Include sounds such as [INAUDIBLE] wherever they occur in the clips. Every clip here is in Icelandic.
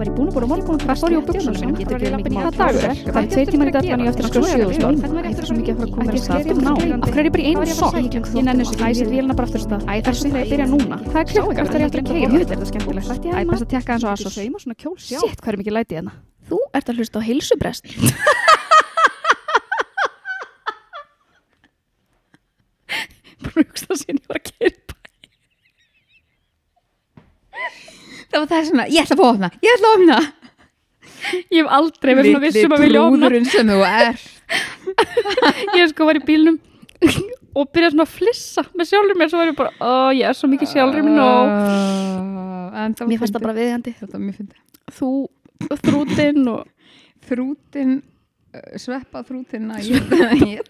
Var ég búin að búin að morgun Hvað fór ég á buksuna mínu? Get ekki verið mikið Hvað dagur er? Það er tveir tímar í og ég eftir að skrifa sjöðu stofn Æ, það er svo mikið að fara að koma þér að stað er Af hverju er ég bara í einu sokk? Ég ekki, ég set vélina bara aftur af stað það er svo þegar ég byrja núna Hvað er klukka? Það er eftir að keira þetta er það skemmtilegt Æ, best að tekka eins og aðsós Sitt, hvað er mikið lætið hérna? Þú ert að hlusta á heilsubrest Bara hugsa sín ég var að keira Það var það svona, ég ætla að fá opna, ég ætla að opna. Ég hef aldrei verið svona vissum að vilja opna. trúðurinn sem þú er [LAUGHS] Ég sko var í bílnum og byrjaði svona að flissa með sjálfur mér svo var ég bara, ó ég er svo mikið sjálfur mér nóg. Mér fannst það bara viðjandi Þetta var mjög fyndið. Þú, þrútin og Þrútin, sveppa þrútin að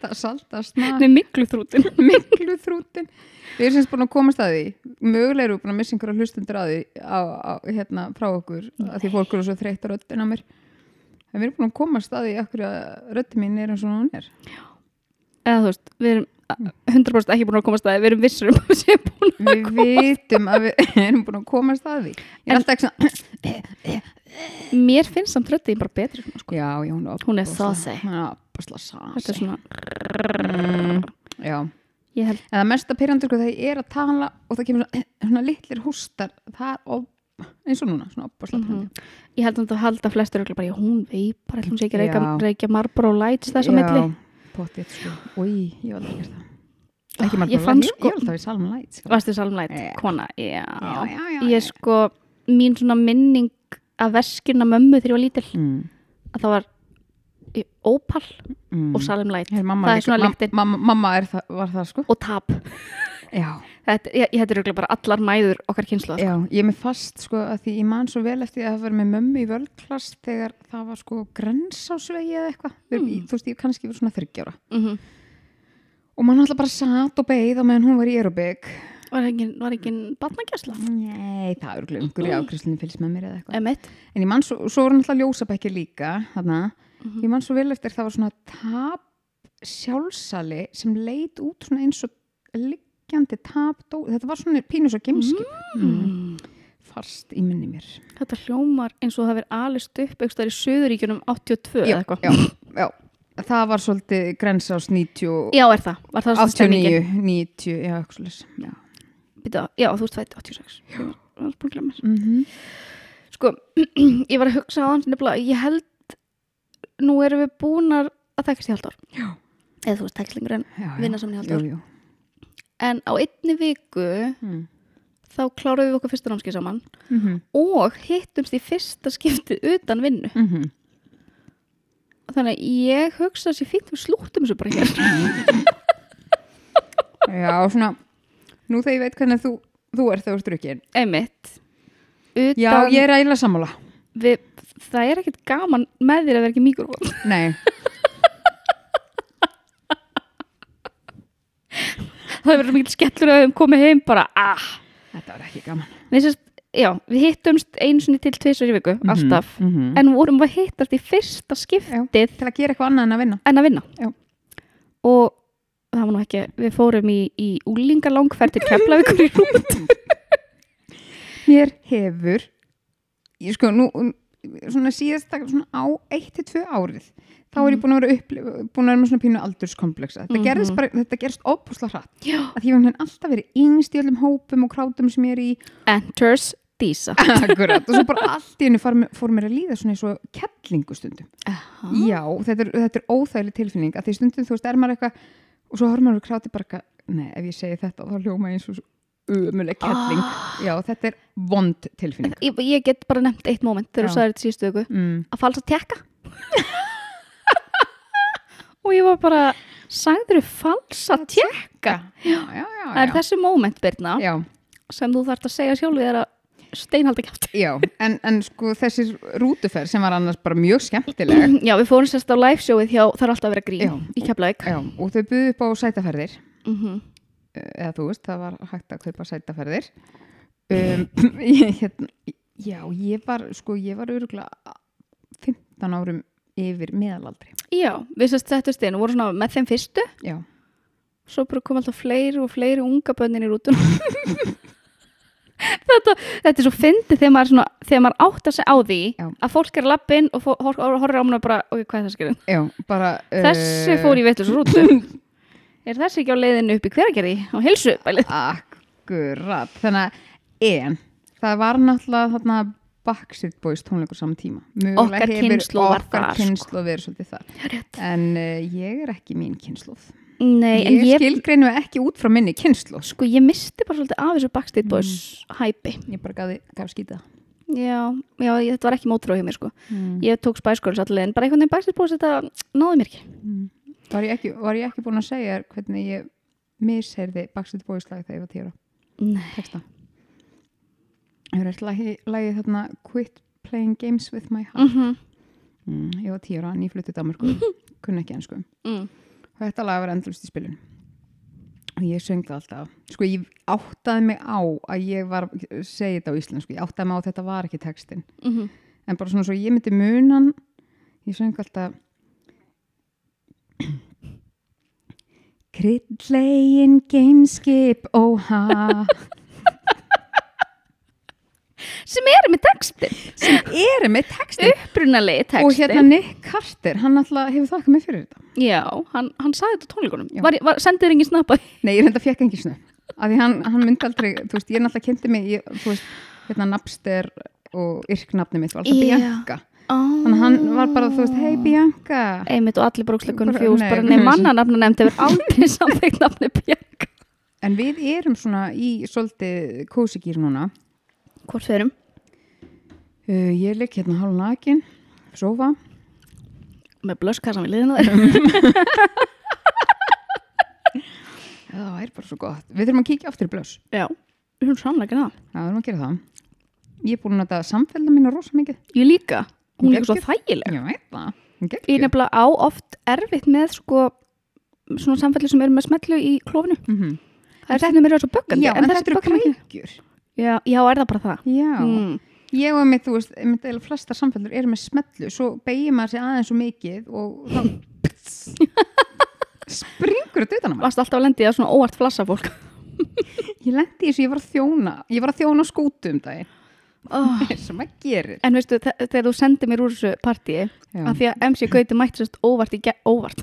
það saltast Nei, miklu þrútin [LAUGHS] miklu þrútin Við erum semst búin að komast að því. Mögulega erum við búin að missa einhverja hlustundur að því á, á, hérna frá okkur að því fólk eru svo þreytt á röddina mér. En við erum búin að komast að því akkur að röddi mín er eins og hún er. Eða þú veist, við erum 100% ekki búin að komast að það Við erum vissur um að við séum búin að Við vitum að við [LAUGHS] erum búin að komast að því. Ég er alltaf ekki svona Mér finnst samt röddin bara betri svona, sko. Já, já, hún er Hún er. Hún er opasla sasi Þetta er svona mm, Já held, En það mesta pyrrandur sko ég er að tala og það kemur svona, [CLEARS THROAT] svona litlir hústar það er of, eins og núna svona opasla Mhm. pyrrandi ég held að það halda flestur bara, já, hún veipar, ætlum sé ekki að reykja, Marlboro Lights þess að milli Pottið sko Új, ég var aldrei gert það Ekki Ah, ég fann ég, sko- ég var alltaf í Salm Light sko. Varstu salmlæt, Já. kona, já. Já, já, Ég sko, mín svona minning af veskina mömmu þegar ég var lítil mm, að það var Opal mm. og Salimlæt Her, mamma, það er svona lyktin. mamma, mamma er það, var það sko. Og [LAUGHS] Já, Þetta, ég, hættir auðvitað bara allar mæður okkar kynslu já, ég er með fast sko að því ég man svo vel eftir að það var með mömmu í völdklass þegar það var sko grensásvegi eða eitthvað. Mm. þú veist, ég kannski verið svona þryggjára mm -hmm. og mann alltaf bara satt og beið á meðan hún var í aerobik Var engin, var engin batnagjæsla? Nei, það er glungur í ákrislinni fylgst með mér eða eitthvað. En ég man svo, svo voru náttúrulega ljósabækki líka þarna, Mhm. ég man svo vel eftir það var svona tap sjálfsali sem leit út svona eins og liggjandi tap, þetta var svona pínu svo gemskip, mm. fast í minni mér. Þetta hljómar eins og það verið alist upp eitthvað í Suðuríkjunum 82 eða eitthvað. já, já, það var svolítið grensás 90 Já, er það, var það stemningin? 89, 90, já, eitthvað svolítið. Býta, Já, þú veist fætt 86 Já mm Mm Sko, [CLEARS THROAT] ég var að hugsa á hans nefnilega, ég held nú erum við búnar að þekkast í haldar Já. eða þú veist, tekslingurinn já, Vinna saman í jú. en á einni viku Mm. þá kláruðum við okkur fyrsta námskeið saman Mm -hmm. og hittumst í fyrsta skiptið utan vinnu Mm -hmm. þannig að ég hugsa þessi fínt við slúttum þessu bara hér [LAUGHS] Já, svona nú þegar ég veit hvernig þú, þú er þegar þú ert drukkin einmitt. Utan, Já, ég er eiginlega sammála. við, það er ekkert gaman með þér að vera ekki mikrofón Nei, [LAUGHS] það verður mikil skellur að við höfum komið heim bara ah. Þetta var ekki gaman. Nei, sérst, já, við hittumst einu sinni til tvisar í viku, alltaf. mm -hmm. en vorum að hittast í fyrsta skiptið Til að gera eitthvað annað en að vinna. en að vinna. Já. og það var nú ekki við fórum í, í úlingalangferð til Keflavíkur í rúm Mér hefur ég sko nú svona síðast svona á 1-2 árið þá er ég búin að vera upplifa, búin að vera með svona pínu aldurskomplexa þetta Mhm. gerðist bara, þetta gerst óbúslega hratt. Já. að ég var alltaf verið yngst í öllum hópum og krátum sem ég er í. Enters Dísa. [LAUGHS] Akkurat og svo bara allt í henni fór, mér- fór mér að líða svona eins og kettlingu stundum. Já, þetta er, þetta er óþægileg tilfinning að því stundum þú veist, er maður eitthvað og svo horfum maður að kráti bara nei, ef ég segi þetta þá hljóma eins og umuleg kettling Já, þetta er vond tilfinning. Ég, ég get bara nefnt eitt moment þegar þú sagði þetta síðustu viku. Mm. að falsa tekka [LAUGHS] og ég var bara sagður falsa tekka það er já. þessi moment Birna Já, sem þú þarft að segja sjálfið þér að steinhaldi kjátt já, en, en sko þessi rútuferð sem var annars bara mjög skemmtileg. [CLEARS THROAT] Já við fórum sérst á live showið hjá það er alltaf að vera grín Já. í Keflavík. Já, og þau buðu upp á sætaferðir. Mm eða þú veist, það var hægt að kaupa sætaferðir. Um, [CLEARS THROAT] ég, hérna, Já, ég var sko, ég var örgulega 15 árum yfir meðalaldri. Já við sérst þetta stein og voru svona með þeim fyrstu. Já, svo bara kom alltaf fleiri og fleiri unga bönnin í rútun [LAUGHS] þetta, þetta er svo fyndið þegar maður, maður áttar sig á því Já. að fólk er lappinn og fó- hor- hor- horfir á mér og bara, ok, hvað er það skilin? Já, bara Þessi fór í veitlus rútu. [LAUGHS] er þessi ekki á leiðinu upp í hveragerði og hilsu bælið? Akkurat, þannig að en það var náttúrulega þarna Backstreet Boys tónleikur saman tíma Mögulega Okkar kynslóð var okkar þar, sko. kynslóð verið svolítið þar en uh, ég er ekki mín kynslóð Nei, ég, ég, skilgreinu ekki út frá minni kynnslóð sko, ég misti bara svolítið af þessu Backstreet Boys hæpi. ég bara gaði, gaf skýta Já, já, ég, þetta var ekki mótrá hjá mér, sko. mm. Ég tók Spice Girls allir en bara einhvern veginn Backstreet Boys þetta náði mér ekki. var, ég ekki, var ég ekki búin að segja hvernig ég misheyrði Backstreet Boys lag þegar ég var tíra Nei. ég var lagi, lagið þarna Quit Playing Games With My Heart Mm mm, ég var tíra, nýfluttið Danmarku [LAUGHS] kunni ekki ennsku mm. Og þetta lag var endlust í spilun. Og ég söng það alltaf. Sko ég áttaði mig á að ég var segi þetta á íslensku, ég áttaði mig á að þetta var ekki textin Mm en bara svona svo ég myndi munan ég söng alltaf Kryddlegin gameskip óha Sem eru með textin. sem eru með textin Upprunalegi textin. og hérna Nick Carter, hann alltaf hefur þakkað mig fyrir þetta Já, hann, hann sagði þetta tónleikunum. Já. Var, var, sendið engin snappaði? Nei, ég reynda fekk ekki snö af því hann, hann myndi aldrei, þú veist, ég náttúrulega kynnti mig, ég, þú veist, hérna Napster og yrknafni mitt var alltaf Já. Bianca þannig að hann var bara, þú veist, hei Bianca Einmitt og allir fjús, nei, bara nefn mannanafna nefnd hefur aldrei samþykkt nafni Björk. en við erum svona í svolítið kósigýr núna Hvort ferum? uh, ég ligg hérna hálf nakin sofa, Með blösskassan við liðinu [LAUGHS] það væri bara svo gott við þurfum að kíkja aftur í blöss Já, við höfum sannlega það. já, við þurfum að gera það ég er búin að nota samfélna mína rosa mikið Ég líka. Hún er svo þægileg. ég veit það, hún Ég er nefnilega á oft erfitt með sko svona samfelli sem eru með smetlu í klófinu. Mhm. Það er þetta mér er svo böggandi. já, en, þessi þetta ekki. kveikjur Já, já, er það bara það? já Mm. Ég og mitt, þú veist, eða flestar samfellur eru með smellu, svo beigir maður sig aðeins svo mikið og þá [LAUGHS] springur þetta utan á maður. Varst alltaf að lendi að svona óvart flassa fólk. [LAUGHS] Ég lendi í þessu, ég var að þjóna, ég var að þjóna skútu um daginn, [LAUGHS] Oh. sem maður gerir. En veistu, þe- þegar þú sendir mér úr þessu partíi, af því að MC Gauti mætti sérst óvart í. Óvart?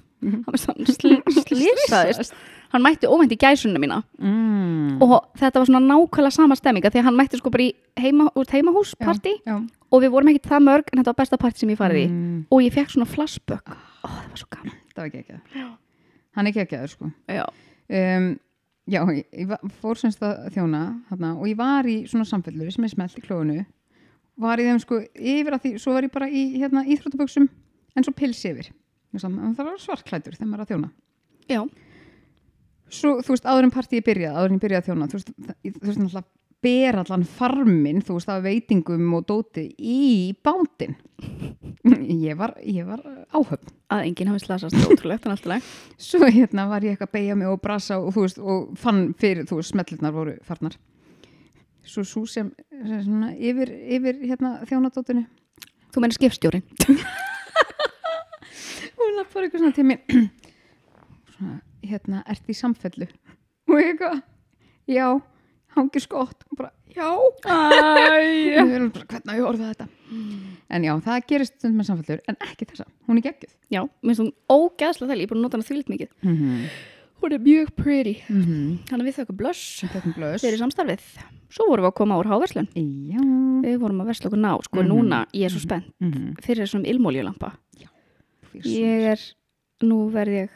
Svona sl slýsaðist. Hann mætti óvænt í gæsunum mína Mm. og þetta var svona nákvæmlega sama stemminga því að hann mætti sko bara í heima, Já, og við vorum ekkert það mörg en þetta var besta partí sem ég farið í Mm. og ég fekk svona flashback. Ó, það var svo gaman. [LAUGHS] Það var ekki Hann er ekki sko. Já. Um, já, ég, ég fór semst að þjóna þarna, og ég var í svona samfellur sem er smelt í klóinu var í þeim sko yfir að því, svo var ég bara í hérna, íþróttaböksum en svo pils yfir Ég sagði, "En það var svartklætur þegar maður að þjóna Já. Svo, þú veist, áður en partíi byrjað áður en ég byrjaði að þjóna, þú veist, þú veist náttúrulega ber allan farminn, þú veist, af veitingum og dóti í bátinn. [LAUGHS] Ég var, ég var áhöfn. Að enginn hafi slasast ótrúlegt en alltaf leið. [LAUGHS] svo hérna var ég eitthvað að beigja mig og brasa og þú veist, og fann fyrir, þú veist, smellurnar voru farnar. Svo svo sem, sem svona, yfir, yfir hérna þjónadótinu. Þú meina skipstjórin. [LAUGHS] hún bara eitthvað svona til mér [CLEARS THROAT] svona, hérna, ert í samfellu [LAUGHS] og ég eitthvað, já hangir skott, og bara, já Æ. [LAUGHS] Við erum bara, hvernig á ég orðið þetta en já, það gerist stund með samfellur en ekki þessa, hún er geggjuð Já, minnst hún ógæðslega þæl, ég er búin að nota hana þvílitt mikið. mm -hmm. Hún er mjög pretty. mm -hmm. Þannig að við þau blöss þetta er blöðs fyrir samstarfið. Svo vorum við að koma úr háverslun. já Við vorum að versla okkur ná, sko Mhm. núna, ég er svo spennt mm -hmm. fyrir þessum ilmóljulampa. Ég er, nú verð ég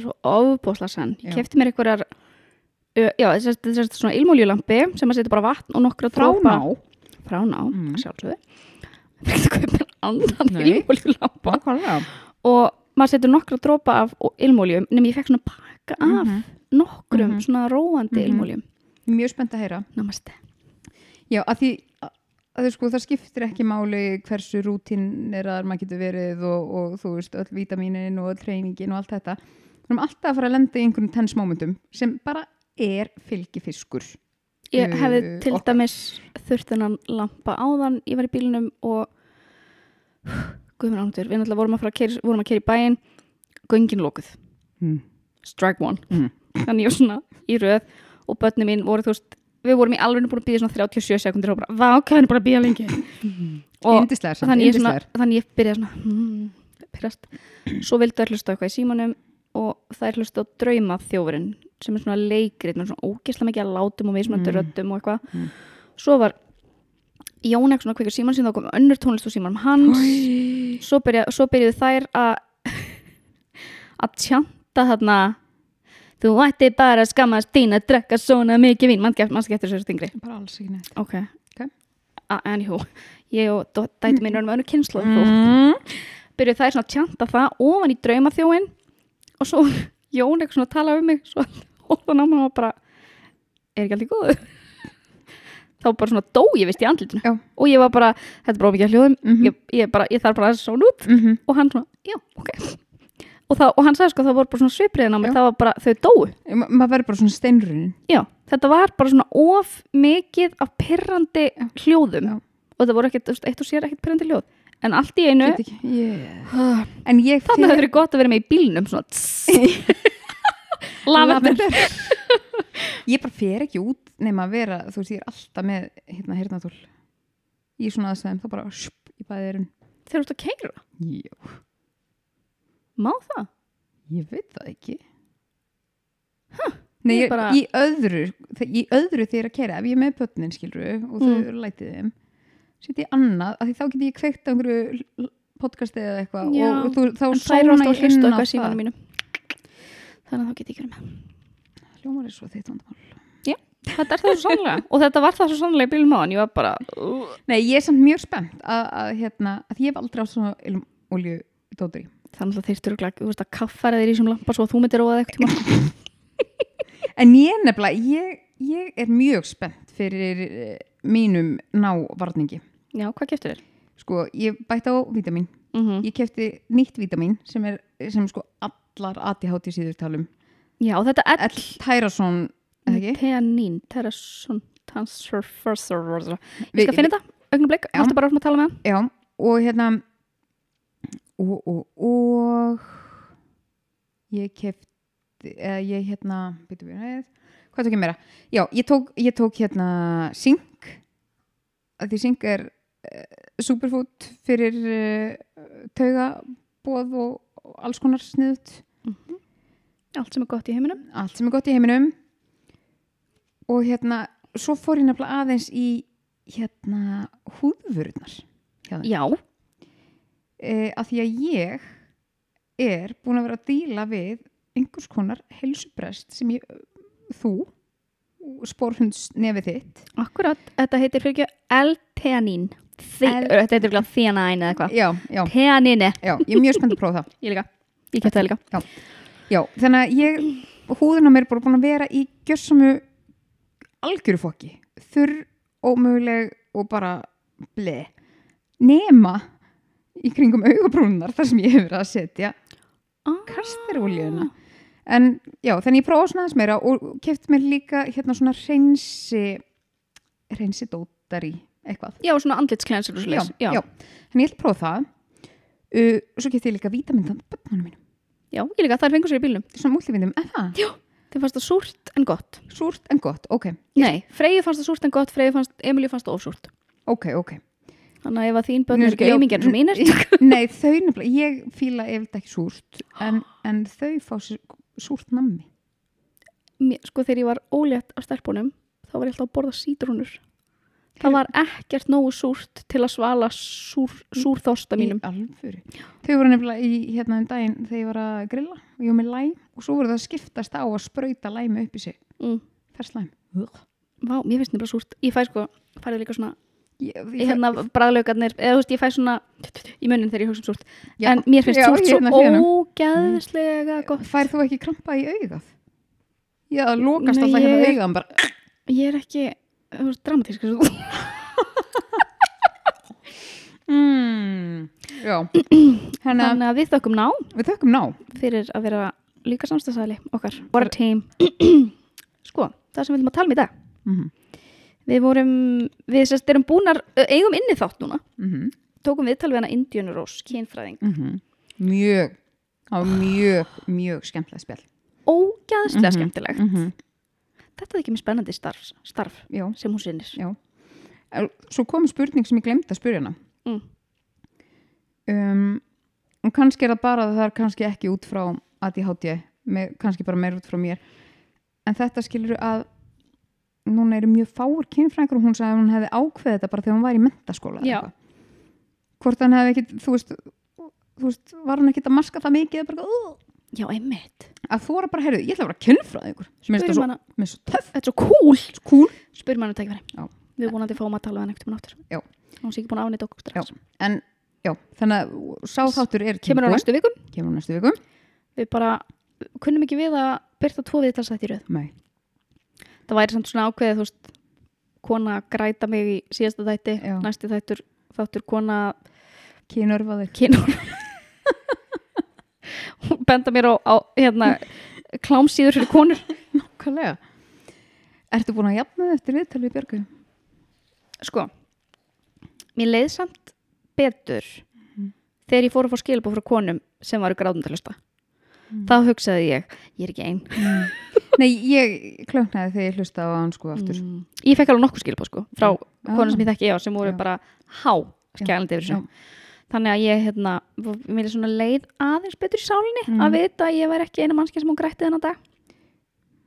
svo ofbóðsla sann. Ég kefti mér einhverjar, já, þess að svona ilmóljulampi sem að setja bara vatn og nokkra ná Frá ná, Mm. sjálfsögðu. Fyrir að kaupa mér annan Nei. ilmóljulampa. Og maður setur nokkra drópa af ilmóljum, nema ég fekk svona pakka af Mhm. nokkrum Mhm. svona róandi Mhm. ilmóljum. Mjög spennt að heyra. Namaste. Já, að því að, að sko, það skiptir ekki máli hversu rútín er að maður getur verið og, og þú veist, öll vítamínin og öll treyningin og allt þetta. Við erum alltaf að fara að lenda í einhverjum tens momentum sem bara er fylgifiskur. Ég Uh, hefði til okkar. dæmis þurft þennan lampa áðan, ég var í bílnum og guðmur ándur, við náttúrulega vorum að fara að keira, vorum að keira í bæinn, göngin lókuð, Mm. strike one. Mm. Þannig ég var svona í röð og börni mín voru þú veist við vorum í alveg búin að býða svona 37 sekundir og bara, vá, hvað er búin að býða lengi [LAUGHS] og Yndislegar samt, þannig ég, svona, þannig ég byrjaði svona hmm, svo vildu þær hlusta eitthvað í símanum og þær hlusta á drauma þjófurinn sem er svona leikrið, svona ógeðslega mikið að látum og mismunandi Mm. röddum og eitthvað Mm. svo var Jón eitthvað svona kveikar síman sín þá kom önnur tónlist úr símanum hans Oj. svo, byrjuðu þær að [LAUGHS] að tjanta þarna þú ætti bara að skammast þín að drekka svona mikið vín mannski eftir þessu stingri bara alls ekki neitt ok, Ok. A- anywho ég og dæti mín erum önnur kynslu mm. byrjuðu þær svona að tjanta það ofan í draumaþjóin og svo Jón eitthvað svona að tala um mig svo hóðan á mig og bara er ekki allt í góðu? Þá bara svona dó ég vist í andlitinu. Já. og ég var bara, þetta er bara ómikið hljóðum. Mhm. ég, ég, bara, ég þarf bara að svona út. Mm -hmm. og hann svona, já, ok. Og, það, og hann sagði sko, það voru bara svona svipriðin á mig Já. það var bara, þau dóu. Ma maður verður bara svona steinrunin já, þetta var bara svona of mikið af pirrandi hljóðum. Já. og það voru ekkert, eitt og sér ekkert pirrandi hljóð en allt í einu ekki, yeah. en ég þannig að það verið gott að vera með í bílnum [LAUGHS] lavender [LAUGHS] ég bara fer ekki út nema að vera, þú veist, ég er alltaf með hérna hirnatól í svona aðstæðum, þá bara sjup, í bæðirinn þeir eru út að keira, já, má það? ég veit það ekki. Nei, ég ég, bara- í öðru í öðru þegar að kæra, ef ég er með pötnin skilru og þau Mm. lætið þeim setja ég annað, af því þá get ég kveikt á einhverju podcasti eða eitthvað Já, og þú, þá að ég inn á það. þannig að þá get ég verið með. Hljómar er svo þitt vandamál. Þetta er það svo sannlega. Og þetta var það svo sannlega í bílnum á hann. Ég var bara, uh, Nei, ég er samt mjög spennt að, að, hérna, að ég hef aldrei átt svona olju í. Dótri þannig að þeir styrkla þú veist að kaffara þeir í sem lampa svo að þú myndir róða eitthvað [LAUGHS] En ég nefnilega, ég, ég er mjög spennt fyrir eh, mínum návarningi. Já, hvað keftur þér? Sko, ég bætti á vítamin. Mm -hmm. Ég kefti nýtt vítamin sem er sem sko allar ADHD síður talum. já, þetta er L. Tyrason, eða ekki? Theanin, Terrason Transfer First Ég skal finna þetta, augnum blik, Já. hættu bara að tala með hann Já, og hérna og, og, og ég kefti eða ég hérna byrju hæð, hvað tók ég meira? Já, ég tók, ég tók hérna Sink því Sink er superfood fyrir uh, taugabóð og, alls konar sniðut allt sem er gott í heiminum. Allt sem er gott í heiminum. Og hérna svo fór ég nefnilega aðeins í hérna húðvörurnar hjá þeim. já, uh, að því að ég er búin að vera að díla við einhvers konar helsubrest sem ég, þú spórhunds nefið þitt. Akkurat, þetta heitir fyrir ekki L-theanin L- þetta fyrir ekki theanin eða eitthvað. Já, já, já, ég er mjög spennt að prófa það. Ég líka. Ég kefti það líka. Já, þannig að ég húðin á mér er bara búin að vera í gjössamu algjöru fokki. Þurr, ómöguleg og bara ble. Nema í kringum augabrúnar þar sem ég hefur að setja ah, kastirolíuna en já, þannig ég prófa svona aðeins meira og keft mér líka hérna svona reynsi reynsi dótari eitthvað. Já, svona andlitsklensur og já, svoleiðis. já. þannig ég ætla að prófa það. Uh, svo kefti ég líka vítamindan bönnunum mínum, já, ég líka, það er fengur sér í bílnum. Svona múltivindum en það, þið fannst það súrt en gott. Súrt en gott, ok. Nei, Freyju fannst það súrt en gott Freyju fannst, Emilju fannst það ofsúrt ok, ok. Þannig að ef að þín börn Nú, er ekki já, aumingjar sem mín er [LAUGHS] nei, þau nefnilega, ég fíla ef ekki súrt en, en þau fá sér súrt nammi. Sko þegar ég var ólétt á stelpunum þá var ég alltaf að borða sítrúnur það var ekkert nógu súrt til að svala súr, súrþosta mínum. Þau voru nefnilega í hérna um daginn þegar ég var að grilla og ég var með læm og svo voru það að skiptast á að sprauta læmi upp í sig. Mm. fers læm. Vá, mér finnst nefnilega súrt. Ég fæ sko, færið líka svona ég, í hérna bræðlaugarnir eða þú veist, ég fæ svona í munnin þegar ég hugsa um súrt. Já, en mér finnst já, súrt ég svo hérna hliðina. ógæðslega gott. Fær þú ekki krampa í augað? Já, það lokast Nei, alltaf hérna ég- augan bara ég er ekki, þú veist, dramatísk mm, já. Hérna, þannig að við þökkum ná. Við þökkum ná. Fyrir að vera líka samstagsæli okkar, what a team. Sko, það sem við viljum að tala um í dag. Mm við vorum, við sérst erum búnar ö, eigum inni þátt núna, -hmm. tókum við við hana Indian Rose, kynfræðing. Mm mjög var mjög, mjög skemmtilega spjall. Ógæðslega Mhm. skemmtilegt. Mm -hmm. Þetta er ekki mjög spennandi starf, starf sem hún sinnir. Já svo kom spurning sem ég glemdi að spyrja hana. Mm. um, og kannski er það bara að það er kannski ekki út frá ADHD, með, kannski bara meir út frá mér. En þetta skilur að núna eru mjög fáur kynfrængur og hún sagði að hún hefði ákveðið þetta bara þegar hún var í mentaskóla hvort hann hefði ekki þú veist, þú veist, var hann ekki að maska það mikið eða bara, uh, já, einmitt. Að þú bara, heyrðu, ég ætla að vera kynfræð ykkur er þetta spyrum hana, mér er svo töff, þetta er svo cool. Svo cool. Spyrum hana tækifæri. Já. við erum vonandi að fáum að tala við hann ekkert um náttur Já. hún sé ekki búin að ánýta okkur strax. En já, þannig að sá þáttur er kemur á tilbúinn. næstu vikum. Kemur á næstu viku við bara kunnum ekki við að byrta tvo viðtalsætt í röð. Nei. það væri samt svona ákveðið þú veist kona að græta mig í síðasta þætti Já. næsti þættur, þáttur kona kynörfa þig kynur [LAUGHS] benda mér á, á hérna klámsíður fyrir konur [LAUGHS] Nákvæmlega. Ertu búin að jafna þig eftir viðtalið við Björgu? sko mér leið samt betur þegar ég fór að fá skilabóð frá konum sem varu gráðundalusta Mm. þá hugsaði ég, ég er ekki ein Nei, ég klöknaði þegar ég hlusta á hann sko aftur. mm. ég fekk alveg nokkuð skilabóð sko frá konum sem ég þekki ég á sem voru Já. bara há skælandi yfir þessu þannig að ég hérna, mér er svona leið aðeins betur í sálinni Mm. að vita að ég var ekki eina mannski sem hún grætti þennan dag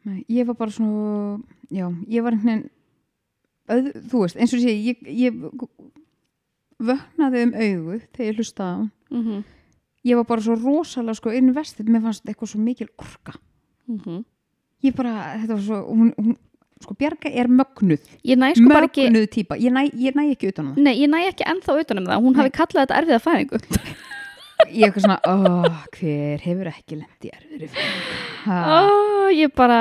Nei, ég var bara svona, já, ég var einhvern veginn, þú veist, eins og sé, ég, ég vöknaði um augu þegar ég hlustaði mm -hmm. Ég var bara svo rosalega sko investið, mér fannst eitthvað svo mikil orka. Ég bara, þetta var svo, hún, hún sko Bjarga er mögnuð, sko bara ekki mögnuð típa, ég ég næ ekki utan á það. Nei, ég næ ekki ennþá utanum það, hún Nei. hafi kallað þetta erfiða fæðingu Ég er eitthvað svona, oh, hver hefur ekki lendi erfiðri fyrir? Ó, ég bara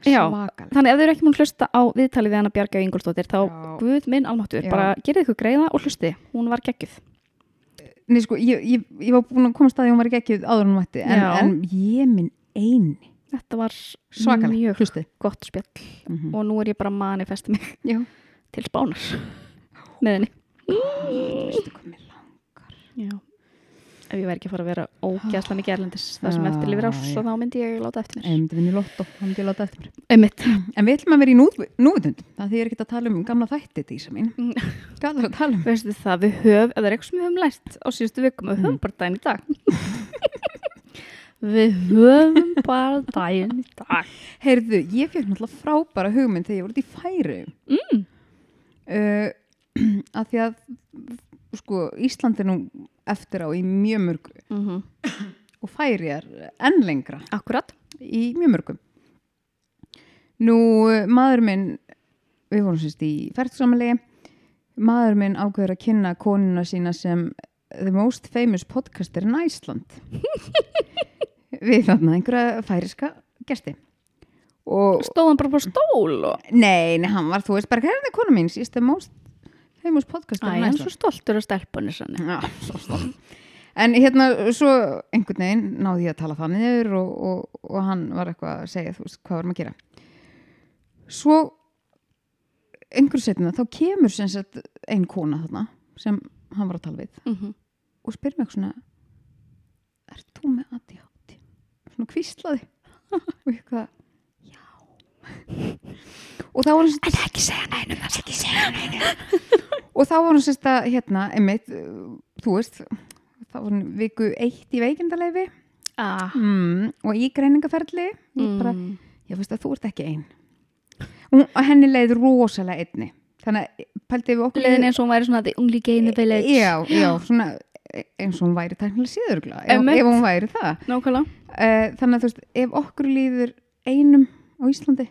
Já, Svakalega. þannig ef þau eru ekki múin að hlusta á viðtalið við hana Bjarga Ingolstóttir þá Já. Guð minn almáttur, bara gerið ykkur greiða og hlusti, hún var geggjuð Nei, sko, ég, ég, ég var búin að koma að staði og hún var ekki áður en hún mætti, en, en ég minn eini, Þetta var svakalega, mjög hlustið. gott spjall Mm og nú er ég bara að manifesta mig Já. til spánar með henni Veistu hvað mér langar? Já. Ef ég væri ekki að fara að vera ógæsla mikið erlendis það sem eftir lifir ás og þá myndi ég láta eftir Ég mér myndi vinna í lotto, þá myndi ég láta eftir mér. Einmitt. En við ætlum að vera í nú, núvitund, það því ég er ekki að tala um gamla þætti, Dísa mín. Mm. Hvað er að tala um? Veistu það, við höfum, það er eitthvað sem við höfum lært á síðustu vikum, við höfum Mm. bara daginn í dag [LAUGHS] Við höfum bara daginn í dag Heyrðu, ég fekk náttúrulega frábæra hugmynd þegar ég voru í færi. mm. [CLEARS THROAT] Uh, að því að, sko, Ísland er nú eftir á í mjög mörgu mm og færi er enn lengra. Akkurat í mjög mörgum nú eh, maður minn við vorum sérst í færtsamlegi maður minn ákveður að kynna konuna sína sem the most famous podcaster in Iceland [LAUGHS] við þarna einhverja færiska gesti og Stóðan bara på stól og nei, nei, hann var, þú veist bara hvernig er kona mín, famous podcaster Æ, in hann er Iceland svo stoltur að stelpunni sannig Já, svo stolt. En hérna, svo einhvern veginn náði ég að tala það niður og, og, og hann var eitthvað að segja, þú veist, hvað varum að gera. Svo einhverju setna, þá kemur sem sagt ein kona þarna sem hann var að tala við mm -hmm. og spyr mig eitthvað svona, er þú með ADHD? Svona kvíslaði. [LAUGHS] og ég eitthvað, já. og þá var hann En ekki segja nænum, ekki segja nænum [LAUGHS] og þá var hann sérst að hérna, einmitt, þú veist þá var hann viku eitt í veikindaleifi ah. mm, og í greiningaferli mm. bara, ég veist að þú ert ekki ein og henni leið rosalega einni þannig að pælti við okkur Leðin eins og hún væri svona in the village já, já, svona eins og hún væri tæknilega síðurgla ef, ef hún væri það. Nákvæmlega. Uh, þannig að þú veist, ef okkur líður einum á Íslandi.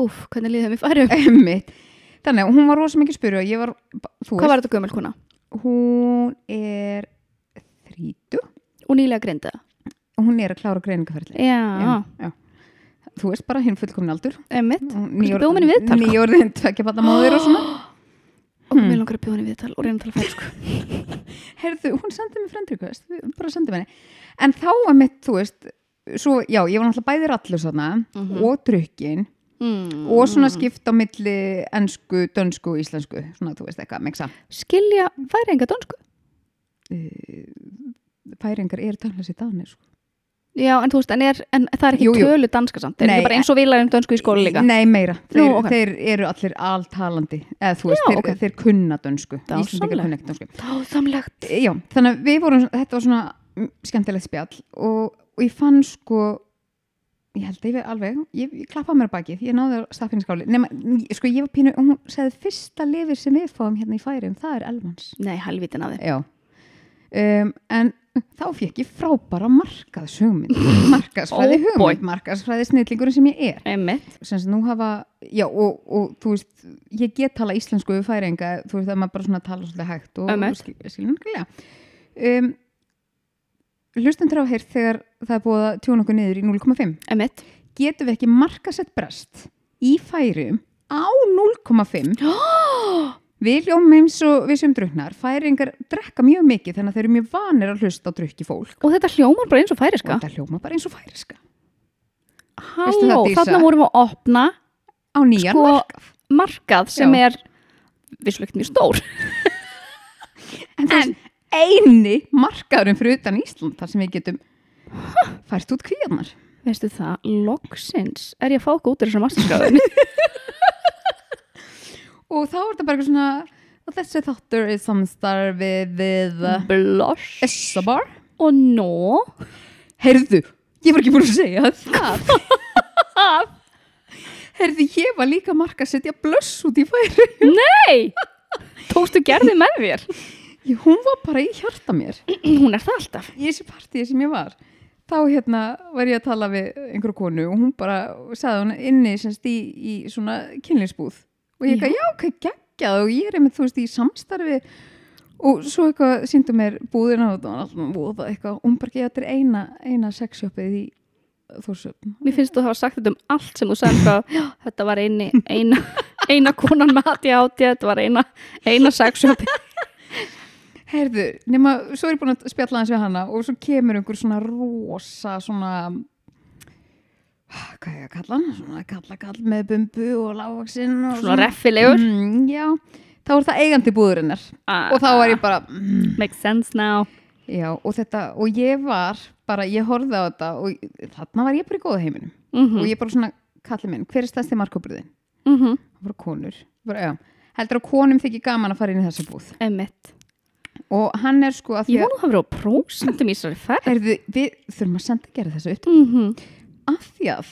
Úf, hvernig við færum? [LAUGHS] einmitt, þannig að hún var rosa mikið spyrja var, Hvað var þetta gömul kona? hún er þrítu Og nýlega grinda hún er að klára greiningaferli Já, já. þú veist bara hinn fullkomin aldur. Mér nýjórðin tvekja battamóðir og svona [GASPS] Og mér langar að bjóða henni viðtal og reyna að tala færsku [LAUGHS] heyrðu, hún sendi mér við bara sendum henni en þá er mitt, þú veist svo, já, ég var náttúrulega bæði rallur svona Mhm. og drukkin mm. og svona skipt á milli ennsku, dönsku og íslensku svona, þú veist, eitthvað, miksa Skilja færi enga dönsku færingar eru tannlega sér danir sko. Já, en þú veist, en, er, en það er ekki Jú, jú. tölu danska samt, þeir Nei, eru bara eins og vilarinn dönsku í skóla líka. Nei, meira, þeir, Nú, ok. þeir eru allir alltalandi eða þú veist, Já, þeir, ok. þeir kunna dönsku Dásamlegt. Íslendingar kunna ekki dönsku Dásamlegt. Já, þannig að við vorum, þetta var svona mm, skemmtilegt spjall og, og ég fann sko ég held að ég verið alveg, ég, ég klappaði mér á bakið ég náði á staffinskáli nema, sko ég var pínu, hún segði fyrsta lifir sem við fáum hérna í færum, það er elvans Nei, helvitin að þið. Já um, en þá fekk ég frábæra markaðshugmynd. [LAUGHS] Markaðsfræði Oh hugmynd markaðsfræði snillingurinn sem ég er. Einmitt. sem nú hafa, já og, og þú veist, ég get tala íslensku við færinga, þú veist, að maður bara svona tala svolítið hægt og, og skil, skiljanlega um, hlustendur á heyrt þegar það er búið að tjóna okkur niður í 0,5 Einmitt. getum við ekki markasett brest í færum á 0,5 [GASPS] [GASPS] við ljómum eins og við sem druknar færingar drekka mjög mikið þannig að þeir eru mjög vanir að hlusta á drukki fólk Og þetta hljómar bara eins og og færiska. þetta hljóma bara eins og færiska Halló, þarna vorum við að opna á nýjan Sko, markað markað sem Já. er vissulegt mjög stór. [LAUGHS] en, en eini markaðurinn fyrir utan Ísland þar sem við getum fært út kvíarnar Veistu það, loksins er ég að fá í þessar masterskráðinni. Og þá er þetta bara eitthvað svona og þessi þáttur er samstarfið við Blush Essabar og nó. heyrðu, ég var ekki búin að segja það heyrðu, ég var líka marka að setja blöss út í færi Nei! Tókstu gerði með þér? hún var bara í hjarta mér Hún er það alltaf. í þessi partíi sem ég var þá hérna var ég að tala við einhverju konu og hún bara sagði hún inni semst í, í svona kynlýsbúð og ég eitthvað, já, hvað geggjað. Og ég er einmitt, þú veist, í samstarfi og svo eitthvað síndu mér búðina og það var alltaf eitthvað. Geði þetta er eina, eina sexshoppið í Þórsöfn Mér finnst þú að hafa sagt þetta um allt sem þú sagði þetta var eini, eina, eina konan með aðti áti, þetta var eina, eina sexshopi. [LAUGHS] Heyrðu, nema, svo er ég búin að spjalla hans við hana og svo kemur einhver svona rosa svona hvað ég að kalla hann? Svona kalla kall með bumbu og lágvaksinn og Svona reffilegur. mm, Já, þá er það eigandi búðurinnar Ah, og þá var ég bara mm, Makes sense now. Já, og þetta, og ég var bara, ég horfði á þetta og þarna var ég bara í góða heiminum Mm og ég bara svona, kalli minn, hver er stæðsti markabriðin? -hmm. Það voru konur, bara, já heldur að konum þykir gaman að fara inn í þessa búð Emmett. og hann er sko að því Ég að vonu að það verið á prósentum í þessari. Heyrðu, við þurfum að senda að gera þessu upp Mm -hmm. Af því að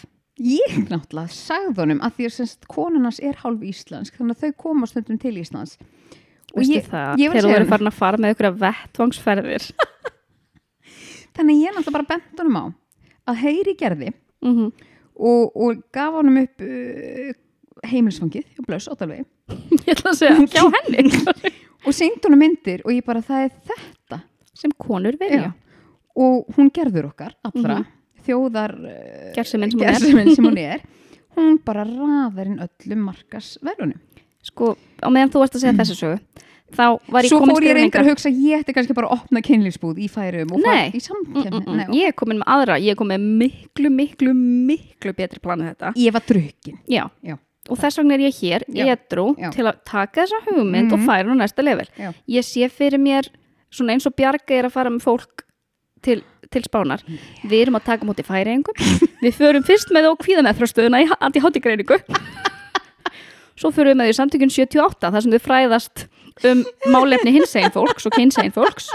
ég náttúrulega sagði honum að því að semst konunars er hálf íslensk þannig að þau koma stundum til Íslands og Veistu ég, það, ég að þegar þú honum- farin að fara með ykkur vettvangsferðir. [LAUGHS] [LAUGHS] þannig að ég náttúrulega bara bent honum á að heyri gerði Mm -hmm. og, og gaf honum upp uh, heimilsfangið hjá Blöss Óttalvegi [LAUGHS] Ég ætla að segja, hjá henni. og syngt honum myndir og ég bara það er þetta sem konur. Já. og hún gerður okkar allra Mhm. Þjóðar Gersemin sem er. gersemin sem hún er hún bara raðar inn öllum markas verðunum Sko, á meðan þú varst að segja þessu sögu, þá var ég Svo fór ég reyndar að hugsa ég ætti kannski bara að opna kynlýsbúð í færum og Nei. fara í samkjörni. Mm, mm, mm. Ég er komin með aðra, ég er komin með miklu, miklu, miklu betri planið þetta. Ég var drukkin. Já. Já. Og þess vegna er ég hér, Já. edru, Já. til að taka þessa hugmynd og Mhm. færa hún næsta level. Ég sé fyrir mér, svona eins og Bjarga er að fara með fólk til, til spánar. Við erum að taka móti færingum. við förum fyrst með og kvíða með frástöðuna í anti-hátigreiningu. [LAUGHS] Svo förum við með því samtökun 78, þar sem við fræðast um málefni hinsegin fólks og kynsegin fólks.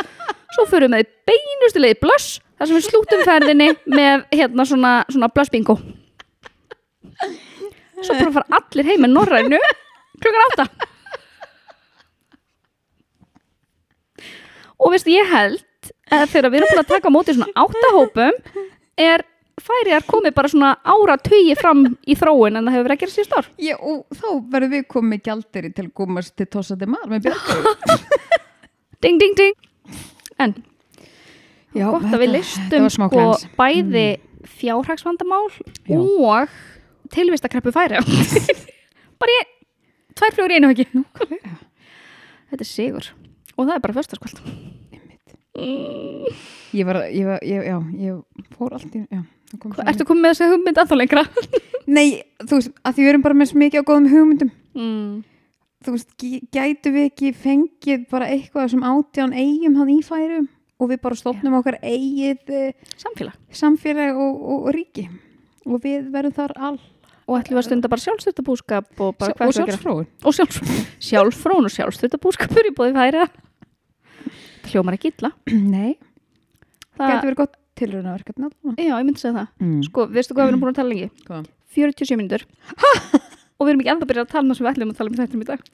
Svo förum við með leið blöss, þar sem við slútum ferðinni með hérna svona, svona blöss bingo. Svo bara fara allir heim með norrænu klukkan átta. Og veistu, ég held þegar við erum búin að taka á móti svona áttahópum er færiðar komið bara svona ára tugi fram í þróun en það hefur verið að gera síðust ár. Já, og þá verðum við komið gjaldiri til komast til Tossa de Mar með björgur. [LAUGHS] Ding, ding, ding. En Já, gott að við listum sko bæði fjárhagsvandamál Já. og tilvistakreppu færi. [LAUGHS] bara ég, tvær í einu. Nákvæmlega. Þetta er sigur. Og það er bara föstaskvöld. Einmitt. Ég var, ég var, ég, já, ég fór allt í, já. Ertu komið með þessi hugmynd þá lengra? [LAUGHS] Nei, þú veist, að því við erum bara með svo mikið á góðum hugmyndum. Mm. Þú veist, gæ- gætu við ekki fengið bara eitthvað sem átján eigum hann í færum og við bara stofnum okkar eigið eh, samfélag samfélag og, og, og ríki og við verðum þar all og ætlum við að stunda bara sjálfstyrtabúskap og bara og gera? sjálfsfróun og sjálf, sjálffrón og sjálfstyrtabúskapur í bóði færa hljómar ekki illa [CLEARS THROAT] Nei, það, gæti verið gott tilraunaverkefni allavega. já, ég myndi segja það mm. sko, veistu hvað við erum búin að tala lengi? Hvað? 47 mínútur og við erum ekki enda að byrja að tala um það sem við ætlum að tala um þetta í dag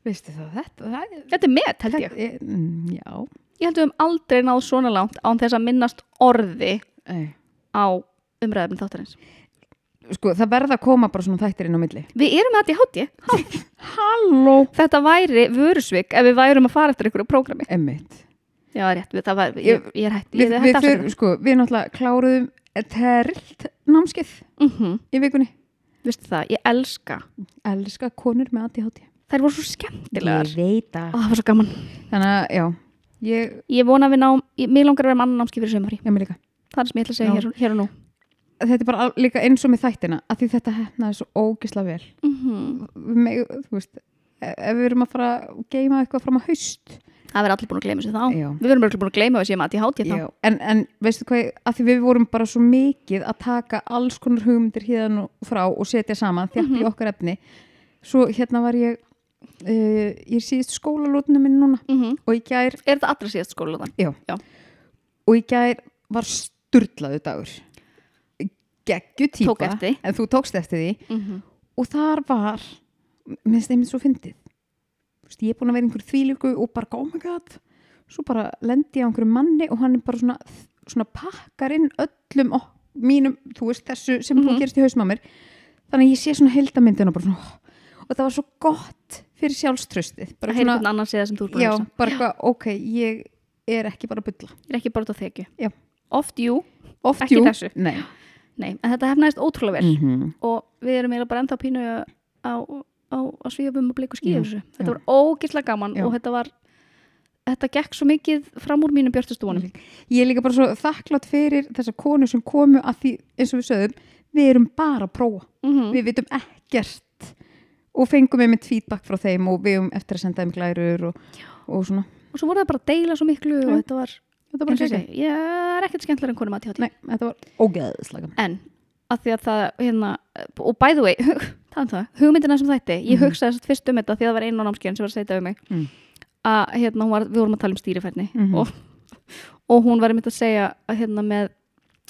Veistu það, þetta, það er, þetta er met, held ég er, mm, já ég held við höfum aldrei náð svona langt án þess að minnast orði Ei. á umræðum þáttarins Sko, það verða að koma bara svona þættir inn á milli. Við erum með þetta í hátti Halló. Þetta væri vörusvik ef við værum að fara eftir einhverju prógrami. Emmitt já, það rétt, við, það var, ég, ég er hætt Við, ég við, afsökunum. sko, við náttúrulega kláruðum terrilt námskeið mm í vikunni. Vistu það, ég elska. Elska konur með ADHD Þær voru svo skemmtilegar. Veit Ó, Það var svo gaman. Þannig að, já, ég, Ég vona að við náum, ég, mér langar að vera mann námski fyrir sömari ég með líka. Það er sem ég ætla að segja hér, hér og nú Þetta er bara líka eins og með þættina að því þetta hefnaði svo ógisla vel. Mm Við meg, þú veist e- ef við erum að fara að geima eitthvað fram á haust. Það verður allir búin að gleyma sér þá. Já. Við verðum allir búin að gleyma að séum að ég háti þá. Já, en, en veistu hvað, að því við vorum bara svo mikið að taka alls konar hugmyndir hérna og frá og setja saman þjappi Mhm. í okkar efni. Svo hérna var ég uh, ég er síðust skólalótinu minn núna. Mm og í gær, Er þetta allra síðast skóla þann? og í gær var sturlaðu dagur geggju típa en þú tókst eftir því. Mm -hmm. og þar var minnst einmitt svo fyndið. Þú veist, ég er búin að vera í einhverju þvílíku og bara oh my god svo bara lendi ég á einhverju manni og hann er bara svona, svona pakkar inn öllum ó, mínum, þú veist þessu sem mm. -hmm. gerist í hausum á mér. Þannig að ég sé svona heldamyndin og bara svona ó, og það var svo gott fyrir sjálfströstið bara heyri hvern annan segja sem þú er búin já, að bara eitthvað, ok, ég er ekki bara að bylla Ég er ekki bara þekju. Já. Oft jú, oft Ekki jú, þessu. nei nei, en þetta hefnaðist ótrúlega vel -hmm. og við erum eiginlega bara enda á pínu á, á, á, á svíðabum og bleiku skíðu þessu. Þetta já. var ógislega gaman Já. og þetta var þetta gekk svo mikið fram úr mínum björtustu vonum ég er líka bara svo þakklátt fyrir þessa konu sem komu að því, eins og við sögðum við erum bara að prófa mm við vitum ekkert og fengum einmitt feedback frá þeim og við um eftir að senda þeim glærur og, og svona og svo voru það bara að deila svo miklu Já. og þetta var, þetta var bara segi, ég er ekkert skemmtilega en konum að tjátti Nei, þetta var ógeðslega en að því að það hérna, og by the way, [LAUGHS] það er það hugmyndina sem þætti, ég Mhm. hugsaði þess fyrst um þetta því að það var einu á námskeiðin sem var að segja um mig Mm. að hérna, var, við vorum að tala um stýrifærni Mhm. og, og hún var einmitt að segja að hérna með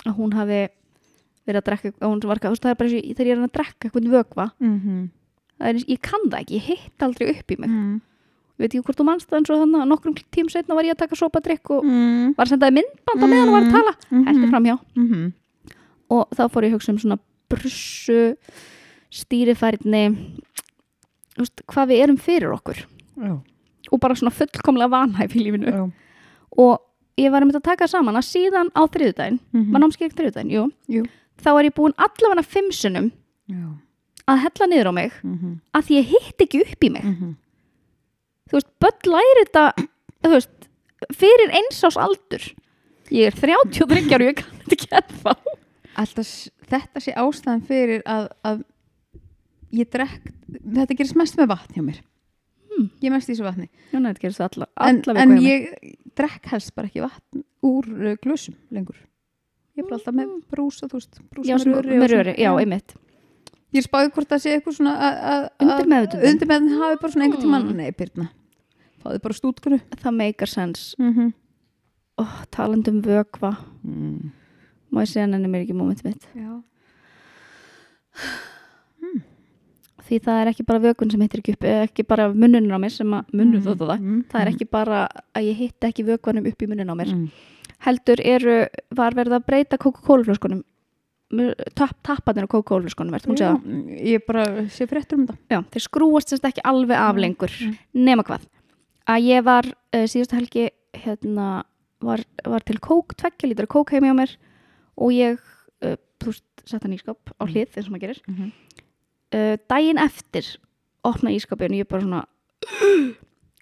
að hún hafi verið að drekka að hún var, þú veist, það er bara ég- þegar ég er að drekka eitthvað vökva, mm -hmm. ég kann það ekki, ég hitt aldrei upp í mig mm. Ég veit ekki hvort þú manst það eins og þannig að nokkrum tím setna var ég að taka sopa drikk og Mm. var að sendaði myndbanda meðan hún var að tala Mhm. heldur framhjá Mm og þá fór ég að hugsa um svona brussu stýrifærni hvað við erum fyrir okkur Já, og bara svona fullkomlega vanhæf í lífinu já og ég var að mynda að taka saman að síðan á þriðudaginn, Mhm. var námskeið þriðudaginn, jú, Jú. þá er ég búin allavega fimm sinnum Já að hella niður á mig mm -hmm. að ég hitt ekki upp í mig Mm -hmm. Þú veist, börn læri þetta þú veist, fyrir eins ás aldur. Ég er 33 ára og ég kann þetta ekki ennþá Alltaf, þetta sé ástæðan fyrir að, að ég drekk þetta gerist mest með vatn hjá mér. Hmm. ég er mest í þessu vatni. Já, nei, alla, en, alla en mér. ég drekk helst bara ekki vatn úr uh, glösum lengur. Ég er bara alltaf með brúsa þú veist, brúsa já, sem, og með röri, já, einmitt. Ég spáði hvort það sé eitthvað svona að- að- Undir að- meðvitundin hafi bara svona einhvern tímann Mm. nei, Birna, fáðu bara stútkunu það meikar sens mm -hmm. oh, talandum vökva mm. má ég segja henni mér ekki moment mitt já því það er ekki bara vökun sem hittir ekki upp eða ekki bara munnunum á mér sem að munnum Mm. þetta það Mm. það er ekki bara að ég hitti ekki vökvanum upp í munnun á mér mm. heldur eru, var verið að breyta Coca-Cola-flöskunum tap, tappanir á segja ég bara sé fréttur um það Já, þeir skrúast sérst ekki alveg af Mm, lengur mm. nema hvað að ég var uh, síðustu helgi hérna var, var til kók, tveggja lítra kók heim hjá mér og ég uh, veist, sett hann í skap á Mm. hlið eins og maður gerir mm -hmm. uh, daginn eftir opna ískapin og ég bara svona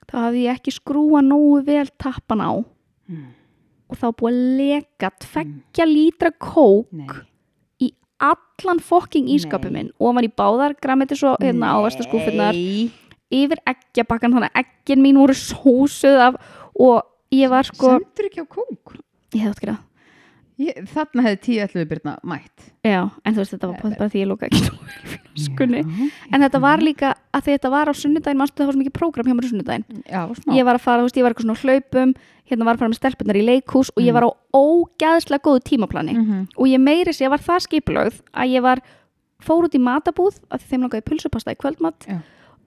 þá hafði ég ekki skrúa nógu vel tappan á Mm. og þá búið að leka tveggja lítra kók Nei. í allan fokking ískapin Nei. minn og hann var í báðar græmiti svo hérna Nei. Yfir eggjabakkan þannig að eggin mín voru sósuð af og ég var sko sendur ekki á kók? Ég átt að gera. Það. þarna hefði 10-11 byrna mætt. Já, en þú veist þetta var bara því ég lóka ekki í flöskunni en þetta var líka að þetta var á sunnudaginn manstu það var svo mikið prógram hjá mér á sunnudaginn. Já, ég var að fara, þú veist, ég var eitthvað svona hlaupum hérna var að fara með stelpunar í leikhús og ég var á ógæðslega góðu tímaplani Mhm. og ég meiri sér, ég var það skipulögð að ég var, fór út í matabúð að þeim langaði pulsupasta í kvöldmatt Já.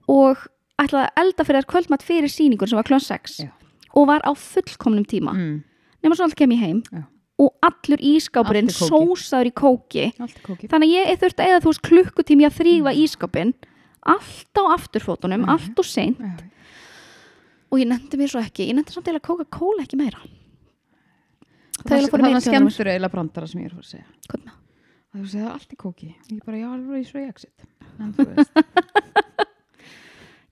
Og ætlaði að elda fyrir þær kvöldmatt fyrir sýningur sem var klón 6 Já. og var á fullkomnum tíma. Mm. nema svo allt kem ég heim Já. og allur ískápurinn sósaður í kóki. Kóki. Þannig að ég þurfti eða þú veist klukkutími að þrýfa ískápinn allt á afturfótunum, Mhm. allt og sein Já. og ég nefndi mér svo ekki, ég nefndi samt eða Coca-Cola ekki meira. Það það meiri skemmtur eiginlega brandara sem ég er að fara að segja. Að segir það er allt í kóki. Ég bara, já, alveg í svo í exit. En þú veist [LAUGHS]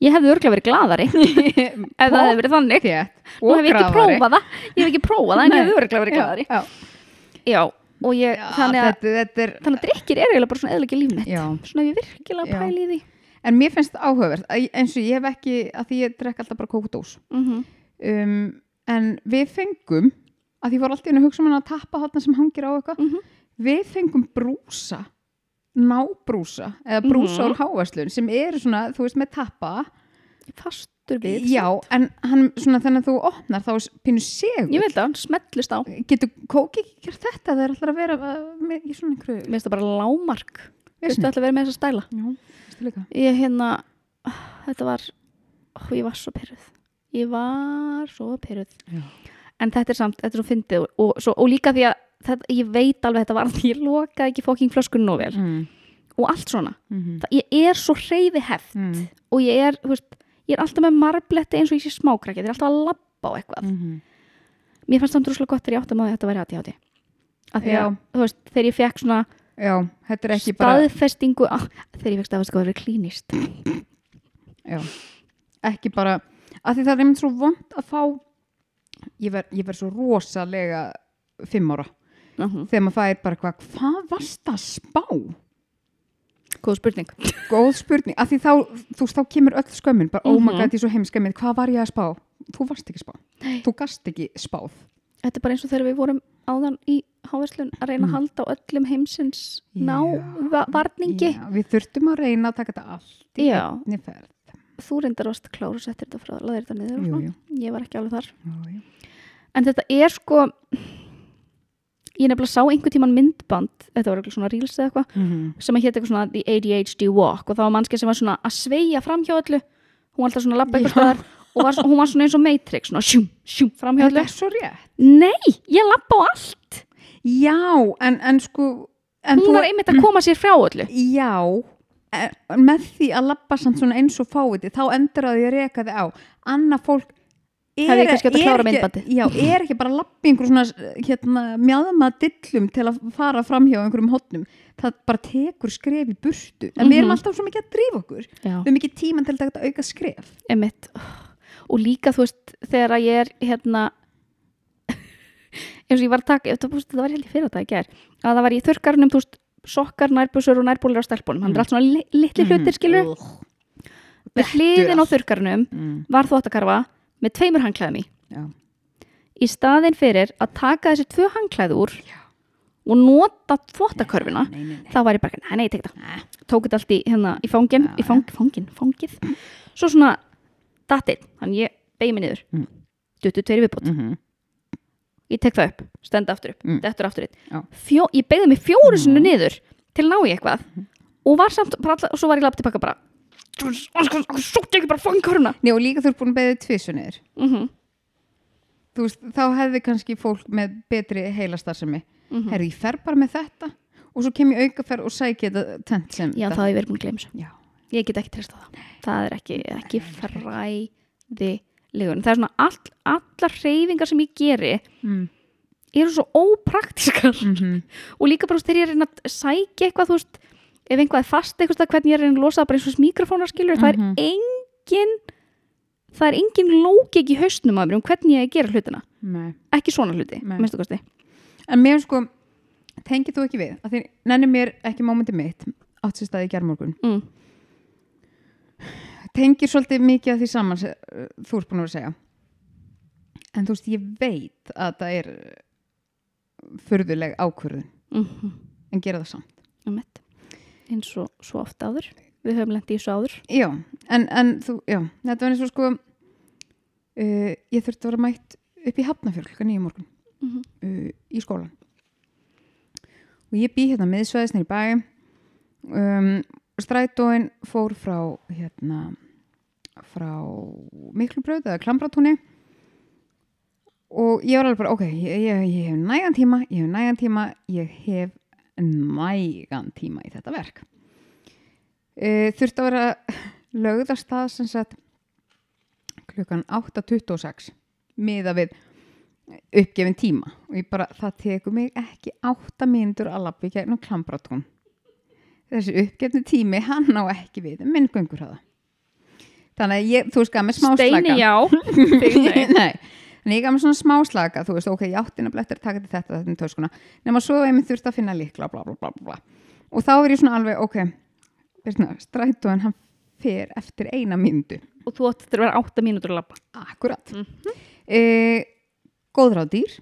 Ég hefði örglega verið gladari [LAUGHS] ef það hefði verið þannig. Og hef ég ekki prófað það. Ég hef ekki prófað það en ég hefði örglega verið gladari já. Já, og ég, Já, þannig að þetta, þetta er þannig að drikkir er eiginlega bara svona eðliki líf mitt. Já. Svona ef ég virkilega pæli í því. En mér finnst að ég- eins og ég hef ekki að því ég drekk alltaf bara kókudós mm um, en við fengum að því voru alltaf inn að hugsa um hann að tappa þarna sem hangir á eitthvað Mhm. við fengum brúsa nábrúsa eða brúsa Mhm. úr háverslun sem eru svona, þú veist, með tappa. Fastur við já, en hann svona þannig að þú opnar þá pínu segur. Ég veit það, hann smellist á. Getur kóki ekki gert þetta það er alltaf að vera uh, með, í svona einhverju Mér finnst það bara lámark Veistu Vesni. alltaf verið með þessa stæla? Já, Ég hérna, þetta var ó, Ég var svo pyrruð Ég var svo pyrruð Já. En þetta er samt, þetta er svo fyndið og, og, og líka því að þetta, ég veit alveg þetta var því ég lokaði ekki fóking flöskun nú vel. Mm. og allt svona. Mm það, ég er svo hreyfi heft Mm. og ég er, veist, ég er alltaf með marbletti eins og ég sé smákrakki, ég er alltaf að labba á eitthvað. -hmm. mér fannst það drúslega gott þegar ég átti að þetta væri aðtíðátti af því að, þú veist, þegar ég fekk svona já, þetta er ekki bara staðfestingu á, þegar ég fekk staðfestingu að það er klínist. Já, ekki bara að því það er einmitt svo vond að fá ég verð ver svo rosalega fimm ára uh -huh. þegar maður fær bara hvað, hvað varst að spá? góð spurning Góð spurning, að því þá, þú veist, þá kemur öll skömmin, bara, oh my Mhm. god, ég er svo heimskemmið, hvað var ég að spá? Þú varst ekki spá, þú gast ekki spáð. þetta er bara eins og þegar við vorum áðan í háverslun að reyna að halda á öllum heimsins ná Já. va- varningi Já, við þurftum að reyna að taka þetta allt í Já. einni ferð. þú reyndar varst kláru settir þetta frá laðir þetta niður Jú, jú. ég var ekki alveg þar jú. en þetta er sko ég nefnilega sá einhver tíman myndband þetta var eitthvað svona reels eða eitthvað Mhm. sem að hétt eitthvað svona The ADHD Walk og það var mannski sem var svona að sveia fram hjá öllu. Hún var alltaf svona að labba eitthvað staðar og var, hún var svona eins og Matrix svona sjúm, sjúm fram hjá Þetta öllu. er svo rétt. nei, ég labba á allt. Já, en, en sko, en hún var einmitt að koma sér frá öllu. Já, en með því að labba samt svona eins og fáviti þá endur að ég reka þið á. Annað fólk er, Hefði kannski átt að klára ekki, myndbandið. já, er ekki bara að í einhver svona hérna, mjáðma dillum til að fara fram hjá einhverjum hotnum það bara tekur skref í burtu. En við erum Mhm. alltaf svo mikið að drífa okkur. Já. við erum ekki tíman til að auka skref. Einmitt. Og líka þú veist þegar að ég er hérna eins og ég var að taka þetta var, þetta var held ég fyrir þetta í ger að það var í þurrkarnum þú veist sokkar, nærbúsur og nærbúlir á stelpunum. Hann er allt svona li litli hlutir skilur við hliðin á þurrkarnum mm. var þvóttakarfa með tveimur hangklæðum í Já. í staðin fyrir að taka þessi tvö hangklæð úr og nota nei. þá var ég bara, nei, nei, ég tek það tók þetta allt í, hérna, í fangin, Já, í fang, fangin, fangið svo svona dattinn, þannig ég beigi mig niður Mm. duttu tveiri viðbót, Mhm. ég tek það upp stenda aftur upp, Mm. dettur aftur Já. upp ég beigði mig fjóru Mm. sinni niður til að ná í eitthvað og var samt, og svo var ég lapp tilbaka bara svo ekki bara fangköruna Nei, og líka þú ert búin að beðið tvisu niður. Mm -hmm. þú veist, þá hefði kannski fólk með betri heilastarðsemi mm herri, ég fer bara með þetta og svo kem ég aukaferð og sæki þetta tent sem já, það hef ég verið búin að þessu. Já. ég get ekki treysta það. Það er ekki, ekki fræðilegun það er svona all, allar reyfingar sem ég geri Mm. eru svo ópraktískar. Mm og líka bara þú veist, þegar ég er að sækja eitthvað þú veist, ef einhvað er fast eitthvað hvernig ég er að að losa það bara eins og mikrofónar skilur það Mhm. er engin það er engin lógik í hausnum að mér um hvernig ég gera hlutina. Nei. ekki svona hluti, minnstu kosti. En mér sko, tengið þú ekki við að því nenni mér ekki mómenti mitt átt sér staði í gerðmorgun mm. tengir svolítið mikið að því saman uh, þú ert búin að vera að segja. En þú veist, ég veit að það er furðuleg ákvörðun. Mm en gera það samt eins og svo oft áður. Við höfum lent í þessu áður. Já, en, en þú, já, þetta var eins og sko uh, ég þurfti að vera mætt upp í Hafnafjörl klukkan nýjum morgun mm -hmm. uh, í skólan og ég bý hérna miðsvæðisnir í bæ. Um, strætóin fór frá hérna frá Miklubraut eða Klambratúni og ég var alveg bara ok, ég, ég, ég hef nægan tíma ég hef nægan tíma, ég hef nægan tíma í þetta verk. Uh, þurfti að vera lögðast það sem sagt klukkan 8.26 miða við uppgefin tíma. Og ég bara, það tekur mig ekki átta mínútur að lappa í gegnum klambratún þessi uppgefni tími hann á ekki við minn göngur hafa þannig að ég, þú gaf mér smá Steini slaka já. [LAUGHS] Þig nei. Þannig ég gaf mér svona smá slaka þú veist, ok, ég átti nefnilega eftir að taka til þetta þetta er töskuna, nema svo ef ég þurfti að finna líkla bla bla bla bla og þá er ég svona alveg, ok strætóin hann fer eftir eina mínútu. Og þú átti að vera átta mínútur að labba. Akkurat. Mm góðráðdýr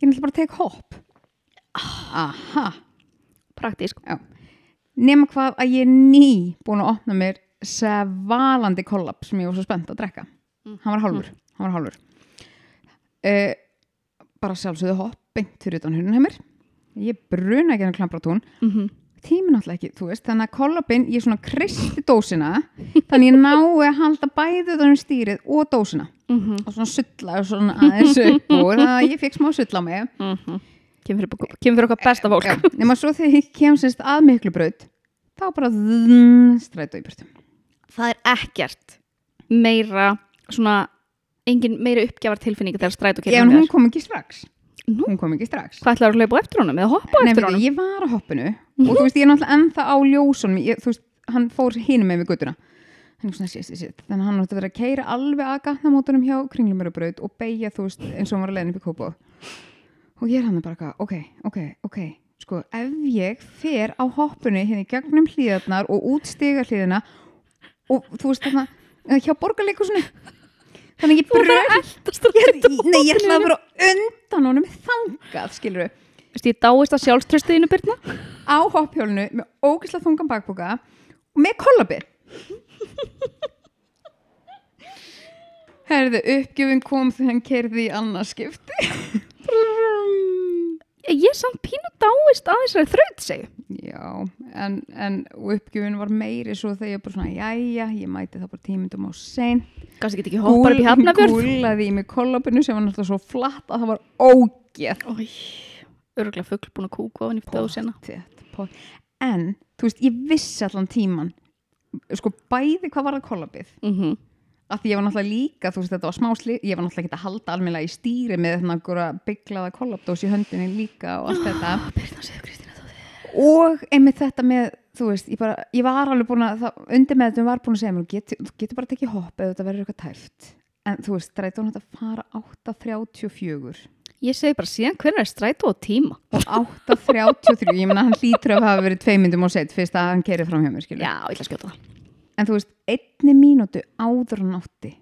ég náttúrulega bara tek hopp. Aha. Praktísk. Nema hvað að ég er ný búin að opna mér svalandi kollab sem ég var svo spennt að drekka. Mm. hann var hálfur, hann var hálfur. Uh, bara sjálfsögðu hopp beint fyrir utan húnum heimir ég bruna ekki hann klambratún mm -hmm. tíminn alltaf ekki, þú veist þannig að kollabinn, ég svona kristi dósina þannig ég nái að halda bæði utan um stýrið og dósina. Mhm. og svona sulla og svona aðeins upp og þannig að ég fekk smá sulla á mig. Kemur fyrir, kemur fyrir okkar besta fólk. Já, nema svo þegar ég kem semst að miklu braut þá bara þn, strætó í burtu. Það er ekkert meira svona engin meira uppgjafar tilfinning þegar strætó Já, kemur en með hún kom ekki strax. Nú? hún kom ekki strax. Hvað ætlar að hlaupa á eftir honum eða hoppa á Nei, eftir honum? ég var á hoppinu og þú veist, ég er náttúrulega ennþá á ljósunum. Ég, þú veist, hann fór hinum með við guttuna hann er svona sér, sér, sér þannig að hann átti að vera að keira alveg að gatnamótunum hjá kringlumörubraut og beigja, þú veist, eins og hann var að leiðin upp í kópa og ég er hann bara eitthvað, ok, ok, ok. Sko, ef ég fer á hoppinu hérna í gegnum hlíðarnar og út stiga hlíðina og þú veist, þarna hjá borgarleikusinu þannig ég bröð nei, ég ætla að vera á undan honum þangað, skilur við Vist, ég dáist að sjálfströstuðinu Birna. Á hoppjólinu með ógislega þungan bakboka og með kollabir Herðu, uppgjöfin kom þegar hann kerði í annarskipti ég samt pínu dáist að þessari þraut segi Já, en, en uppgjöfin var meiri svo þegar ég bara svona, jæja, ég mæti það bara tímundum á sein kannski get ekki hoppar upp í hafnafjörð Gúlaði í mig kollabinu sem var náttúrulega svo flatt að það var ógeð. Örgulega fuggl búin að kúka ofan í dósina. Pottþétt, pott. En, þú veist, ég vissi allan tíman sko bæði hvað var það kollabið mm -hmm. Að því ég var náttúrulega líka, þú veist, þetta var smá sli ég var náttúrulega ekki að halda almennilega í stýri með þarna einhverja bygglaða kollabdós í höndinni líka og allt þetta. [GASPS] Og einmitt þetta með, þú veist, ég, bara, ég var alveg búin að, undir með þetta var búin að segja mér, getur, þú getur bara að tekið hopp eða þetta verður eitthvað tæft. En þú veist, strætó hann að fara 8.34 ég segi bara síðan hvernig er strætó á tíma? Og 8.33, ég menna hann hlýtur að hafa verið tvei myndum og sett fyrst að hann kerið fram hjá mér, skilur já, en þú veist, einni mínútu áður en átti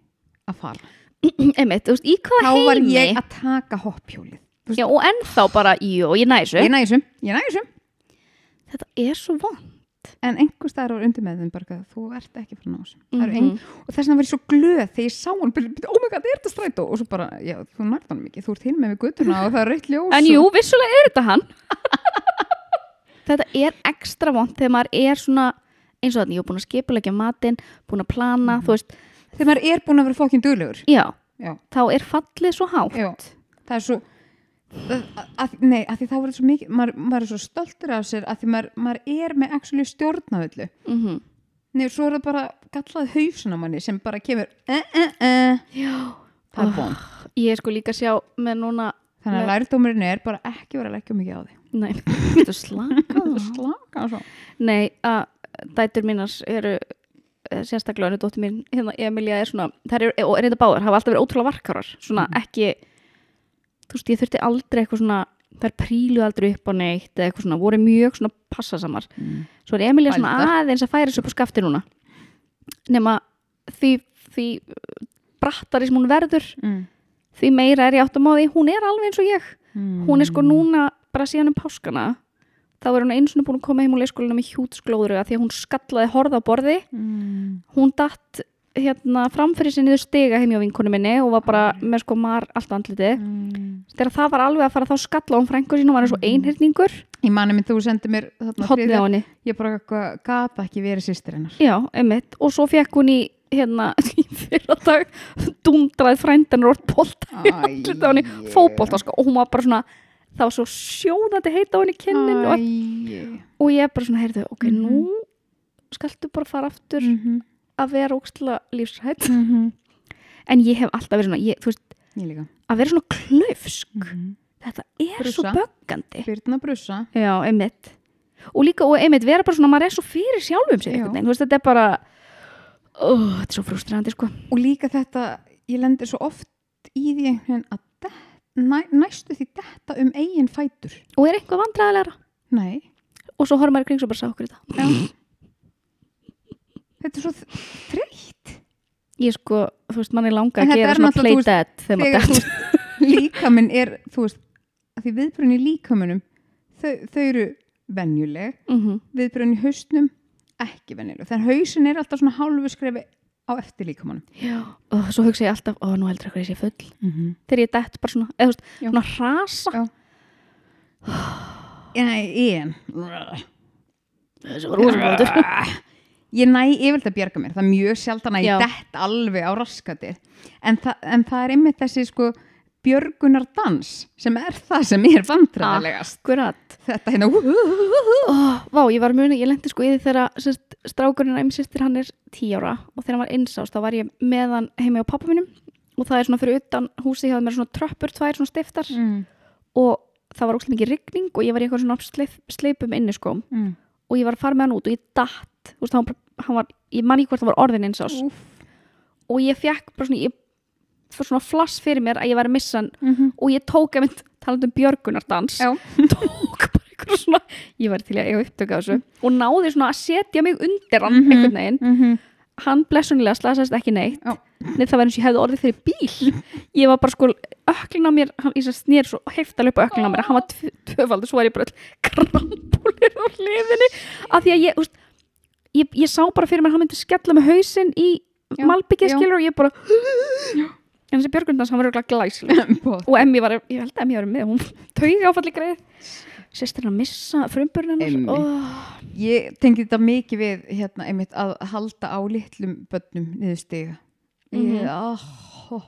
að fara. [CLEARS THROAT] Einmitt, þú veist, í þá hvaða var heimi ég að taka hopphjólið Þú veist, já, og ennþá bara, jú, ég næsu ég næði þessum, ég næði þessum þetta er svo von en einhver staðar á undir með þeim bara þú ert ekki frá náðum mm ein... og þess vegna var ég svo glöð þegar ég sá hann oh my god, er þetta strætó? Og svo bara, já, þú nærði hann mikið, þú ert hinn með við guttuna og það er rautt ljós en jú, vissulega er þetta hann. [LAUGHS] Þetta er ekstra vond þegar maður er svona eins og þannig, ég er búin að skipulegja matinn búin að plana, Mhm. þú veist. Þegar maður er búin að vera fókin duglegur. Já, já, þá er fallið svo hátt. Já, það er svo að, nei, að því þá var þetta svo mikið maður, maður er svo stoltur af sér að því maður, maður er með actually stjórnaðullu mm Nei, svo er það bara gallað hausin á manni sem bara kemur uh, uh, uh. já, það er bón ég er sko líka að sjá með núna þannig að Nei. lærdómurinn er bara ekki vera að leggja mikið á því nei, þetta slaka á. [LAUGHS] slaka svo? Nei, að dætur mínas eru eh, sérstaklega henni dóttir mín, hérna Emilia er svona, eru, og reynda báðar hafa alltaf verið ótrúlega varkarar, svona Mhm. ekki þú veist, ég þurfti aldrei eitthvað svona þær príluðu aldrei upp á neitt eða eitthvað svona, voru mjög svona passasamar mm. svo er Emilia svona Bældar. aðeins að færa þessu upp á skafti núna nema því, því brattari sem hún verður Mm. því meira er ég áttum á því, hún er alveg eins og ég Mm. hún er sko núna bara síðan um páskana þá er hún eins og búin að koma heim úr leikskólinu með hjútsglóðru því að hún skallaði horða á borði. Mm. hún datt hérna framfyrir sinni niður stiga heim hjá vinkonu minni og var bara með sko mar allt andlitið. Mm. þegar það var alveg að fara þá skalla hún frængu sín og var eins og einhyrningur. Ég mani minn þú sendi mér þarna Ég bara gata ekki verið sýstir hennar. Já, einmitt, og svo fekk hún í hérna, [LAUGHS] í fyrra dag dundraði frændanur og bolta andlitið á henni, fótbolta sko, og hún var bara svona það var svo sjóðandi heita á henni kynnin og, og ég bara svona, heyrðu, ok, Mhm. nú skaltu bara fara aftur mhm, að vera ógstla lífsrætt mhm. en ég hef alltaf verið svona, ég, veist, Ég að vera svona klaufsk. Mhm. þetta er Brussa. svo böggandi. Byrna brussa. Já, einmitt. Og líka, og einmitt, vera bara svona, maður er svo fyrir sjálfum sig einhvern veginn, þú veist, þetta er bara oh, þetta er svo frustrandi, sko. Og líka þetta, ég lendir svo oft í því að næ, næstu því þetta um eigin fætur. Og er eitthvað vandræðilegra Nei, og svo horfum maður kring svo bara sá okkur þetta já. Þetta er svo þreytt. Ég sko, þú veist, mann er langa að gera er svona play dead þegar maður veist, líkaminn er þú veist, að því viðbrunni í líkamunum þau, þau eru venjuleg. Mhm. viðbrunni í hausnum ekki venjuleg. Þannig hausin er alltaf svona hálfu skrefi á eftir líkamunum já, og svo hugsa ég alltaf, ó, nú heldur eitthvað ég sé full. Mm -hmm. þegar ég dett bara svona, eða svona [SIGHS] var rosalega [LAUGHS] ég næ yfirlega að bjarga mér. Það er mjög sjaldan að Já. ég dett alveg á raskatið. En, þa en það er einmitt þessi sko björgunardans sem er það sem er vandræðilegast akkurat þetta hérna oh, vá, ég var muni, ég lendi sko í því þegar strákurinn að sýstir hann er 10 ára og þegar hann var einsást þá var ég með hann heimi á pappa mínum og það er svona fyrir utan húsi hjá mér svona tröppur, tvær svona stiftar mm. og það var óslega mikið rigning og ég var í eitthvað svona sleip, sleipum inni sko Mm. og ég var að fara með hann út og ég datt þú veist, hann, hann var, ég man ekki hvort það var orðin einsás Úff. og ég fekk bara svona, ég svona flass fyrir mér að ég var að missa hann Mhm. og ég tók að mynd talandi um björgunardans [LAUGHS] tók bara eitthvað svona ég var til að eiga upptöku af þessu og náði svona að setja mig undir hann Mhm. einhvern veginn Mhm. hann blessunlega slasast ekki neitt Já. Nei, það var eins og ég hefði orðið fyrir bíl ég var bara sko öklin á mér hann, snýr svo heftal upp á öklin á mér hann var tv- tvöfaldur, svo var ég bara krampúlir á hliðinni af því að ég, úst, ég, ég sá bara fyrir mér hann myndi skella með hausinn í já. skilur og ég bara en þessi björgundans, hann var auðvitað glæsileg [LAUGHS] og Emmi var, ég held að Emmi var með hún tauga áfalli greið sérst að missa hennar. Oh, Ég tengi þetta mikið við hérna, einmitt, að halda á litlum börnum niður stiga. Ég, Mhm. oh,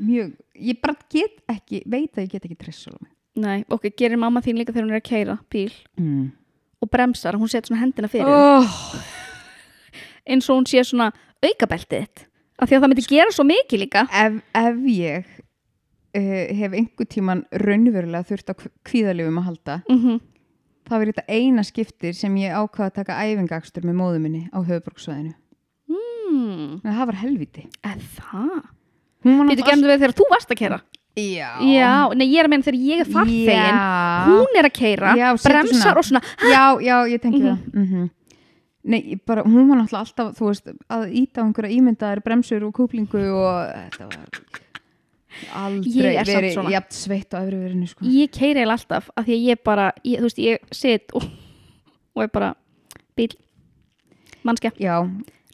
mjög, ég bara get ekki veit að ég get ekki tress á mig Nei, ok, gerir mamma þín líka þegar hún er að keira bíl? Mm. og bremsar, hún setur svona hendina fyrir. Oh, eins og hún sé svona aukabeltið af því að það myndi gera svo mikið líka. Ef, ef ég uh, hef einhver tíman raunverulega þurft á kvíðalifum að halda mm það verið þetta eina skiptir sem ég ákvaða að taka æfingakstur með móðu minni á höfuborgsvæðinu mm. en það var helviti eða það? Býtu gemdu við þegar þú varst að keira Já, Já, nei ég er að meina þegar ég er farþegin. Hún er að keira, bremsar svona- og svona. Já, já, ég tengi Mhm. það. Mm Nei, bara, hún var náttúrulega alltaf þú veist, að íta á einhverja ímyndaðar bremsur og kúplingu og þetta var aldrei er verið jafn sveitt á öfri verinu sko. ég keiri eiginlega alltaf af því að ég bara, ég, þú veist, ég sit og, og er bara bíl, mannskja, Já,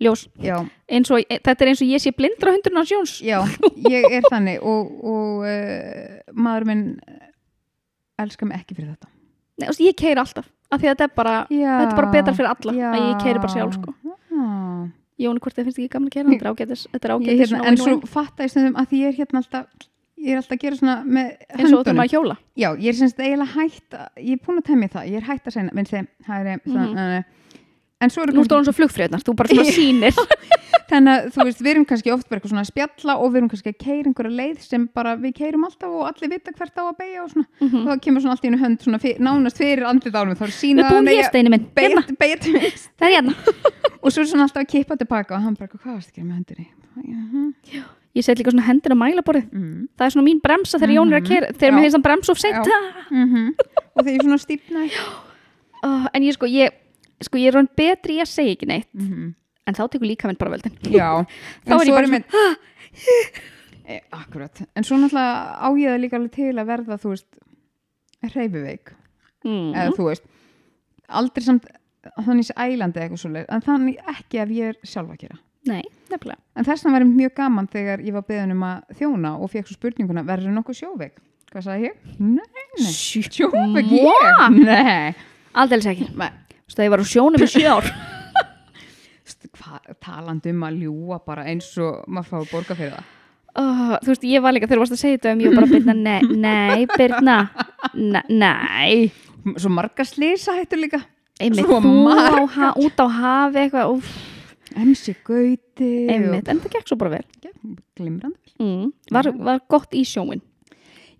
ljós. Já, eins og, þetta er eins og ég sé blindra hundurinn á sjóns já ég er þannig og, og uh, maður minn elskar mig ekki fyrir þetta. Nei, þú veist, ég keiri alltaf af því að þetta er bara, þetta er bara betra fyrir alla já. að ég keiri bara sjálf sko. Jóni, hvort þið finnst ekki gaman að keira, þetta er ágætis þetta er ágætis hérna, en svo win-win. fatta ég stundum að ég er hérna alltaf ég er alltaf að gera svona með eins og þú höndunum maður að hjóla Já, ég er semst eiginlega hætt að- ég er búin að temja það, ég er hætt að segja vinstri, hægri, svona, Mhm. Mm en svo eru Nú stóðum svo flugfröðnar, þú bara svona [LAUGHS] sýnir. Þannig að þú veist, við erum kannski oft bara eitthvað svona að spjalla og við erum kannski að keira einhverja leið sem bara við keirum alltaf og allir vita hvert á að beigja og svona, og það kemur svona allt í einu hönd svona fyr, nánast fyrir andlit ánum þá er sína steini minn, hérna, það er hérna. [LAUGHS] Og svo er svona alltaf að kippa tilbaka og hann bara, hvað varst að gera með hendinni? Já, Ég set líka svona hendur á mælaborðið. Mm. Það er svona mín bremsa þegar Jón er að Mhm. keira Þegar mér finnst hann bremsa of seint. Mm og þegar ég svona stípna oh, [GASPS] En ég sko, ég Sko, ég er raun betri í að segja ekki neitt mm En þá tekur líka minn bara völdin [LAUGHS] Já, Þá er ég bara með e, akkurat, en svo náttúrulega á ég það líka alveg til að verða þú veist hreyfiveik, mm. eða þú veist aldrei samt þannig sé ælandi eitthvað svo en þannig ekki ef ég er sjálf að gera. Nei, nefnilega. En þess vegna verið mjög gaman þegar ég var beðin um að þjóna og fekk svo spurninguna verður nokkuð sjóveik, hvað sagði ég? Nei, nei, sjóveik ég? Nei, Aldeilis ekki nei Þú veist að ég var á sjónum í sjö ár. [LAUGHS] Hva, talandi um að ljúa bara eins og maður fái borga fyrir það uh, Þú veist, ég var líka, þegar þú varst að segja þetta um Ég var bara, Birna, nei, [LAUGHS] nei, Birna ne, Nei. Svo margar slisa hættur líka. Einmitt, Svo þú á, út á hafi eitthvað úf, MC Gauti Einmitt, en það gekk svo bara vel. Glimrandi mm. var, var gott í sjóin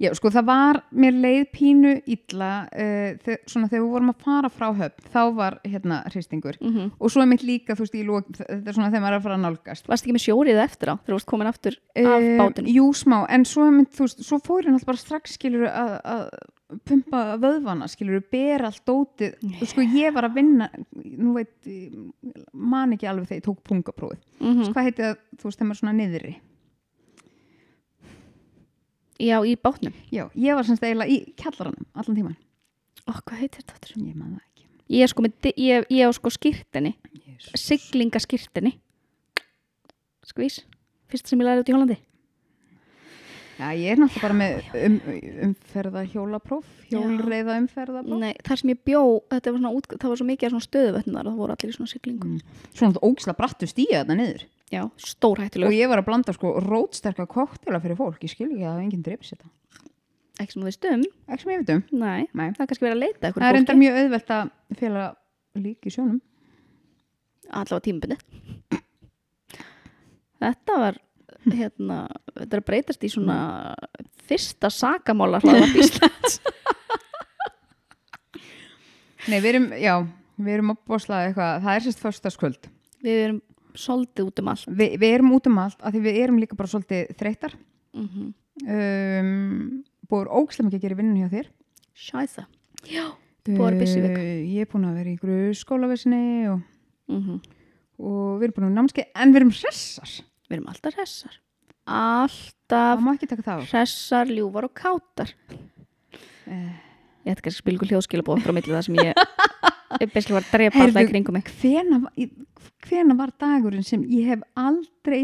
Já, sko það var, mér leið pínu illa uh, þe svona þegar við vorum að fara frá höfn, þá var hérna hristingur. Mm -hmm. og svo er mitt líka, þú veist, í lók þetta er svona þegar maður er að fara að nálgast. Varst ekki með sjórið eftir á þegar þú varst komin aftur af Eh, bátinu Jú, smá, en svo mitt, þú veist, svo fór ég náttúrulega bara strax skilur að pumpa vöðvana, skilur ber allt dótið, og sko ég var að vinna nú veit, man ekki alveg þegar ég tók pungaprófið. Mm hvað heiti það, þú veist, þegar maður er svona niðri Já, í bátnum. Já, ég var semst eiginlega í kjallaranum allan tíman, Ó, hvað heitir þetta aftur? ég það ekki. Ég er sko með, ég, ég á sko skýrtinni siglingaskýrtinni skvís fyrst sem ég lærið út í Hollandi Já, ég er náttúrulega bara með um, umferða hjólapróf, hjólreiða umferðapróf. Nei, þar sem ég bjó, þetta var svona út, það var svo mikið svona stöðuvötnar og það voru allir í svona siglingum Svona ógislega brattu stíja þarna niður. Já, Og stórhættulegur, ég var að blanda sko rótsterka koktela fyrir fólk, ég skil ekki að enginn dreifis þetta. ekki sem þú veist um Ekki sem ég veit um. Nei, Nei. það er kannski verið að leita Það eitthvað er fólki, enda mjög auðvelt að fela lík í sjónum. allavega tímabundi Þetta var hérna, þetta er að breytast í svona fyrsta sakamála hlaðvarp Íslands Nei, við erum, já, við erum að bósla eitthvað, það er sérst föstaskvöld. Við erum soldið út um allt Vi, við erum út um allt, af því við erum líka bara svolítið þreytar. mm Um, búið ógislega mikið að gera vinnun hjá þér. Sjæða Já, Búið að viku. Uh, Ég er búin að vera í grunnskólaversinni og, mm og við erum búin að vera námskeið, en við erum hressar. Við erum alltaf hressar. Alltaf hressar, ljúfar og kátar Eh, Ég ætti kannski að spila ykkur hljóðskilabóð frá milli það sem ég [LAUGHS] beislega var að drepa alltaf í kringum mig. hvena, var dagurinn sem ég hef aldrei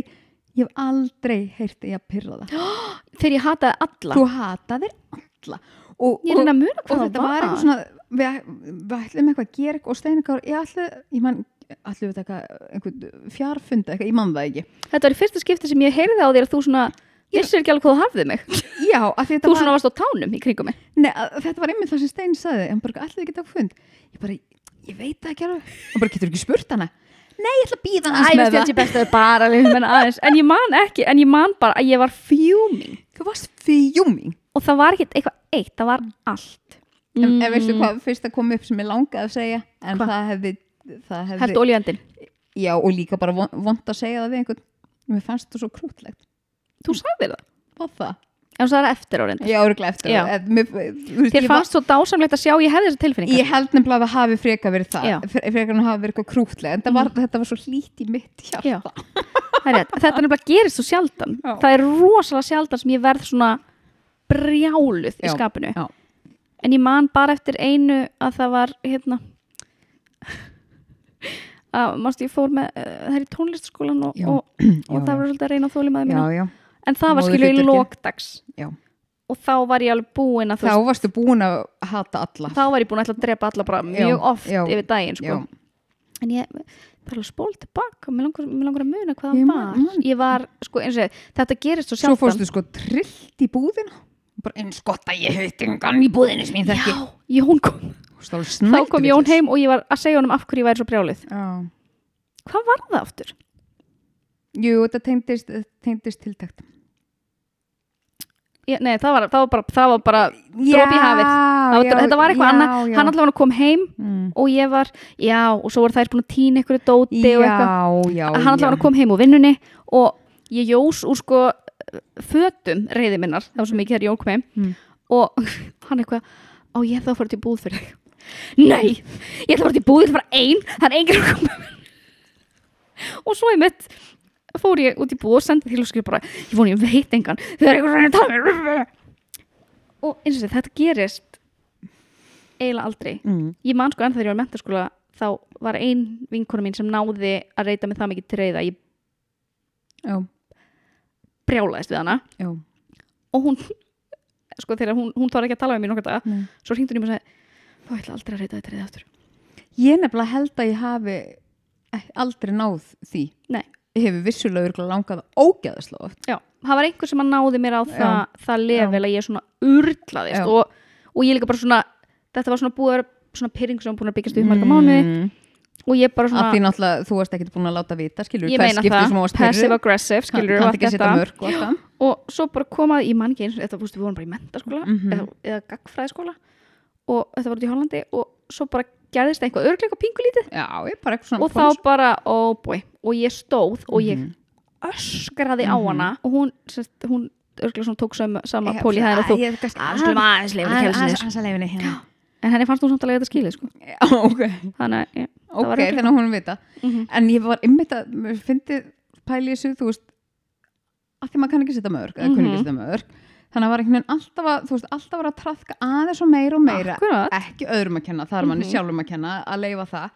ég hef aldrei heyrt ég að pyrra það? [GASPS] Þegar ég hataði alla. Þú hataðir alla. Og, Ég og, að og hvað þetta það var var. eitthvað svona við, við ætlum eitthvað að gera eitthvað og steinikar ég ætlu, ég man ætlum við eitthvað, einhvern fjarfunda eitthvað, ég man það ekki. Þetta var í fyrsta skipti sem ég heyrði á þér að þú svona vissir ekki alveg hvað þú hafðið mig. [LAUGHS] Já, Þú var, svona varst á tánum í kringum mig. Nei, að- þetta var einmitt það sem Stein sagði. En bara ætlum við taka fund? Ég bara, ég veit það ekki alveg. Og bara getur ekki spurt hana? Nei, ég ætla að býða hans með það. En ég man ekki, en ég man bara að ég var fjúming þú varst fjúming Og það var ekki eitthvað eitt, það var allt. En, en veistu hvað fyrst að koma upp sem ég langaði að segja? En Hvað? það hefði, hefði Held olíöndin já og líka bara von- vont að segja það við einhvern. Mér fannst það svo krútlegt. Þú sagðir það? Hvað það? En sagði það eftir á reyndar. Já, örgulega eftir þú veist, Þér fannst svo dásamlegt að sjá ég hefði þessa tilfinningar. Ég held nefnilega að það hafi freka verið það. Já. Fre- frekar en að hafi verið eitthvað krútlega en það var, þetta var svo hlít í mitt hjarta. Já. Það er. Þetta nefnilega gerist svo sjaldan. Já. Það er rosalega sjaldan sem ég verð svona brjáluð í Já, skapinu. Já. En ég man bara eftir einu að það var hérna að mástu ég fór með uh, það er í tónlistaskólan og, og, [CLEARS THROAT] og það var svolítið að reyna að þóli maður mína já. en það var skilu í lókdags og þá var ég alveg búin að þá varstu búin að hata alla. Þá var ég búin að að drepa alla bara mjög Já, oft já, yfir daginn sko. En ég bara spól tilbaka. Mér langar, mér langar að muna hvað Ég það var. man. ég var, sko, eins og ég, þetta gerist svo svo sjaldan. fórstu sko trillt í búðina. Bara eins gott að ég heit engan í búðinu sem ég þekki. Já, Jón kom Þá þá kom Jón heim og ég var að segja honum af hverju ég væri svo brjálið Já. hvað var það aftur? Jú, þetta tengdist, tengdist tiltækt Ég, nei, það var, það var bara, það var bara Drop í hafið. var, þetta var eitthvað annað, hann allavega kom heim mm. og ég var, já, og svo voru þær búin að týna einhverju dóti og eitthvað Já, já, hann allavega kom heim úr vinnunni og ég jós úr sko fötum reyði minnar, það var svo mikið þegar Jón kom heim Mm. og [LAUGHS] hann eitthvað á ég ætla að fara til búð fyrir þig nei, ég ætla að fara til búð ég ætla að fara ein, það er enginn að koma með mér." og svo ég mitt fór ég út í búð og sendi til og skrif bara, ég voni ég veit engan þau er eitthvað svona að tala með mér og eins og þetta gerist eiginlega aldrei mm. ég man sko enn þegar ég var í mentaskóla þá var ein vinkona mín sem náði að reyta mig það mikið til reyða ég já, brjálaðist við hana já og hún sko þegar hún, hún þarf ekki að tala við mér daga Nei. svo hringdi hún í mig og sagði þá ætla aldrei að reyta þetta reyða aftur Ég nefnilega held að ég hafi aldrei náð því. Nei. Ég hefur vissulega langað ógeðaslega oft. Já, það var einhver sem að náði mér á það, það level að ég svona urlaðist og, og ég líka bara svona þetta var svona búið að vera svona pyrring sem var búin að byggjast upp í marga mánuði Mm. og ég bara Að því svona, náttúrulega þú varst ekkert búin að láta vita, skilur, ég meina það passive aggressive, skilur setja mörg og það. og svo bara komað, ég man ekki eins þetta, þú veist, við vorum bara í mentaskóla Mhm. eða, eða gagfræðiskóla og þetta var út í Hollandi og svo bara gerðist eitthvað örgleika pingulítið og þá bara, oh boy og ég stóð og ég Mhm. öskraði á Mhm. hana og hún, sérst, hún örglega svona tók sama, sama pól í hæðin og þú að aðeins að henni hérna. en henni fannst hún samt alveg þetta skilið sko. Ok. þannig að ég, Ok, var örugglega- þannig að hún vita. mm En ég var ymmit að, mér fyndi pæli þessu, þú veist, að því maður kann ekki setja mörg, eða kunni ekki Mhm. setja mörg. Þannig að var einhvern veginn alltaf að, þú veist, alltaf að trafka aðeins og meira og meira. akkurat Ekki öðrum að kenna, það er manni Mhm. sjálfum að kenna, að leifa það.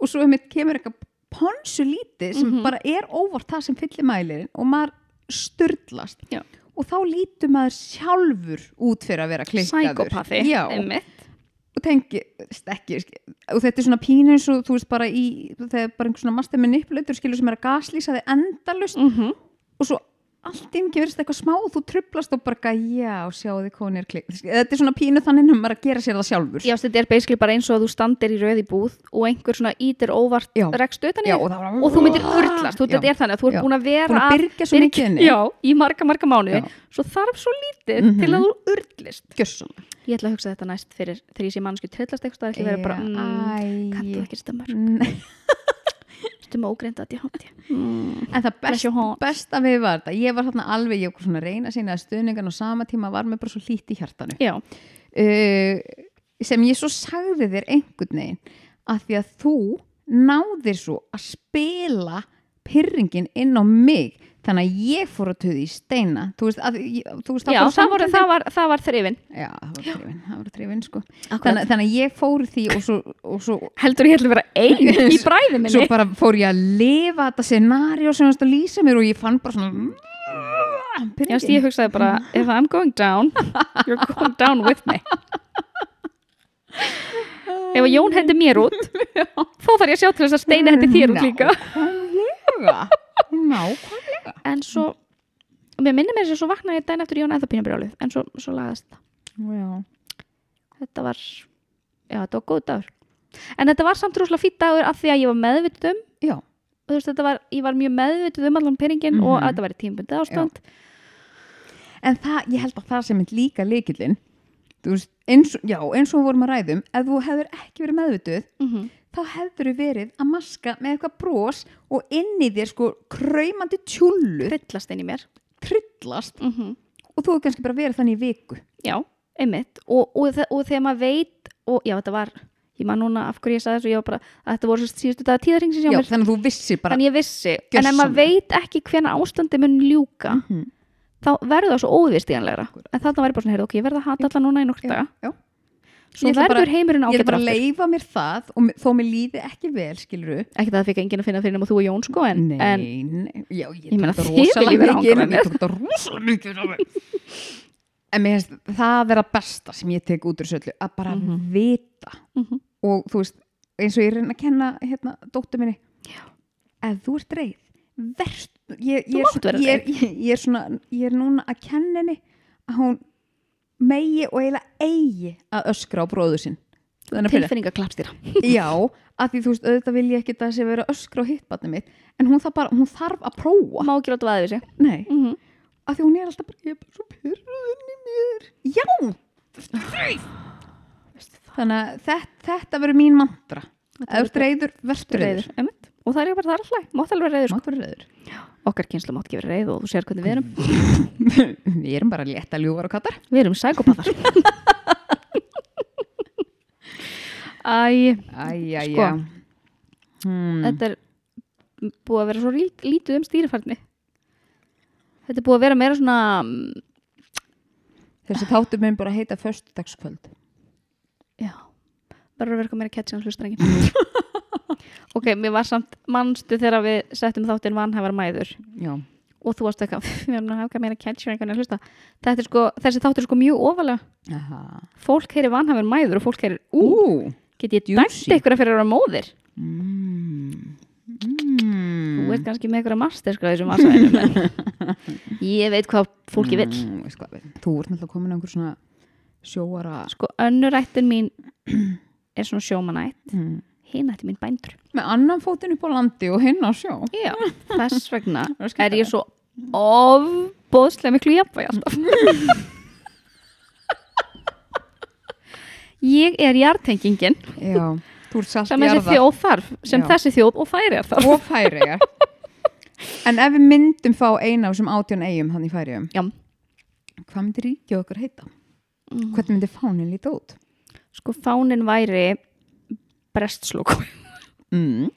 Og svo einmitt kemur eitthvað ponsu lítið sem Mhm. bara er óvart það sem fyllir mælirinn og maður styrlast. Já. Og þá lítur maður sjálfur út fyrir að vera klikkaður. einmitt. og tengi stekki og þetta er svona pínu eins og þú veist bara í þegar bara einhver svona master manipulator skilur sem er að gaslýsa þig endalust Mhm. og svo allt inn gerist eitthvað smá og þú trublast og bara já, sjáðu þið koni er klikk þetta er svona pínu þannig er að gera sér það sjálfur. Já, þetta er basically bara eins og að þú standir í rauði búð og einhver svona ítir óvart Já. rekst utan þig og, og þú myndir urlast, þú, þetta er þannig að þú ert búin að vera búin að byrgja svo mikið í marga, marga mánuði. Já. svo þarf svo lítið Mhm. til að þú urlist. Gjörsamlega. Ég ætla að hugsa þetta næst fyrir ég sé mannsku trillast eitthvað, er ekki verið bara mm, kanntu Æ, ekki stömmar, [LAUGHS] Stömmar ógreint að ég hátti mm. en það best, besta við var þetta ég var þarna alveg, ég var svona að reyna að sína að stuðningan á sama tíma var mér bara svo lít í hjartanu. Já, uh, sem ég svo sagði þér einhvern veginn að því að þú náðir svo að spila pyrringin inn á mig þannig að ég fór að töði í steina. Þú veist, að, þú veist já það, voru, það, var, það var þrifin. Já, það var þrifin, það var þrifin sko. Þannig, þannig að ég fór því og svo, og svo Heldur ég ætla að vera ein [LAUGHS] í bræði minni. Svo bara fór ég að lifa þetta scenario sem það lýsa mér og ég fann bara svona Já, pyrringin. veist, ég hugsaði bara, if I'm going down you're going down with me. [LAUGHS] Ef að Jón hendi mér út [LAUGHS] þá þarf ég að sjá til þess að Steini hendi þér út líka. Nákvæmlega. Nákvæmlega En svo, mér minnir mér þess að svo vaknaði ég dæn eftir Jón eða pínu brjálið en svo, svo lagast það já. Þetta var, já þetta var góð dagur En þetta var samt rosalega fýtt dagur af því að ég var meðvituð um já, og þú veist, þetta var, ég var mjög meðvituð um allan peningin og Mhm. að þetta var í tímbundi ástand en það, ég held að það sem er líka leikillin eins, já, eins og við vorum að ræðum ef þú hefur ekki verið meðvituð mm -hmm. Þá hefur þú verið að maska með eitthvað bros og inn í þér sko kraumandi tjúllur. Fyllast inn í mér. Tryllast? Mm og þú hefur kannski bara verið þannig í viku. Já, einmitt. Og, og, og þegar maður veit og já, þetta var, ég man núna af hverju ég sagði þessu ég var bara, að þetta voru svo síðustu dag tíðarringsins hjá já, mér, þannig að þú vissir bara þannig ég vissi. En ef maður veit ekki hvena ástandi mun ljúka, Mhm. þá verður það svo óviðstíðanlegra, en þarna var ég bara svona heyrðu, ok, ég verð að hata alla núna í nokkur já, daga. já. Svo Ég verður heimurinn ég er ágættur bara að leifa mér það og þó mér líði ekki vel skiluru ekki það fikk enginn að finna fyrir nema þú og Jón sko en, nei, en nei, já, ég, tók viljið rosalega mikið ég tók þetta rosalega mikið en mér finnst það vera besta sem ég tek út úr söllu að bara Mhm. vita. Mhm. og þú veist, eins og ég reyna að kenna hérna, dóttur minni ef þú ert reið verst, ég, ég, ég, ég, er svona ég er núna að kenna henni að hún megi og eiginlega eigi að öskra á bróðu sinn. Tilfinningaklapstýra [LAUGHS] Já, að því þú veist, auðvitað vil ég ekki að það sé vera að öskra á hittbarni mitt en hún, þarf bara, hún þarf að prófa. Má ekki láta vaðið við sig. Mm -hmm. að því hún er alltaf bara, ég er bara svo pyrruðin í mér. Já! Þannig að þetta, þetta verður mín mantra. Ef þú reyður, verður reyður. Og það er bara það er alltaf, mátt alveg reyður sko. Mátt vera reyður okkar kynslu mátt ekki vera reyð og þú sér hvernig við erum. [LAUGHS] Við erum bara létta ljúfar og kattar við erum sækopathar [LAUGHS] Æ, Æja, Sko. hmm. þetta er búið að vera svo lít, lítið um stýrifærni. Þetta er búið að vera meira svona mm, þessi þáttur minn bara að heita föstudagskvöld. Já, verður að vera meira catchy en hlustar enginn [LAUGHS] ok, mér var samt manstu þegar við settum þáttinn vanhæfar mæður? Já, og þú varst eitthvað, [LAUGHS] við erum að hafa eitthvað meira catchy en einhvern veginn að hlusta. Er sko, þessi þáttur er sko mjög ofalega. Aha. Fólk heyri vanhæfur mæður og fólk heyri ú, ú, get ég dæmt ykkur fyrir að vera móðir? Mm. þú Mm. ert kannski með ykkur að masterskráði þessum aðsvæðinu en [LAUGHS] ég veit hvað fólki vill. Mm, hvað, þú ert náttúrulega komin að einhver svona sjóara sko önnurættin mín er svona sjómanætt. Mm. Hinn ætti mín bændur. Með annan fótinn upp á landi og hinn á sjó. Já, þess vegna [LAUGHS] er ég svo ofbóðslega miklu jafnvæg alltaf. [LAUGHS] Ég er jartengingin já, þú ert sem þjóð þarf sem Já. þessi þjóð og færiðar þarf. Og færiðar en ef við myndum fá eina af þessum átjón eigum þannig í færiðum Já. hvað myndi ríkja okkar heita? hvernig myndi fánin líta út? sko fánin væri brestlók Mm.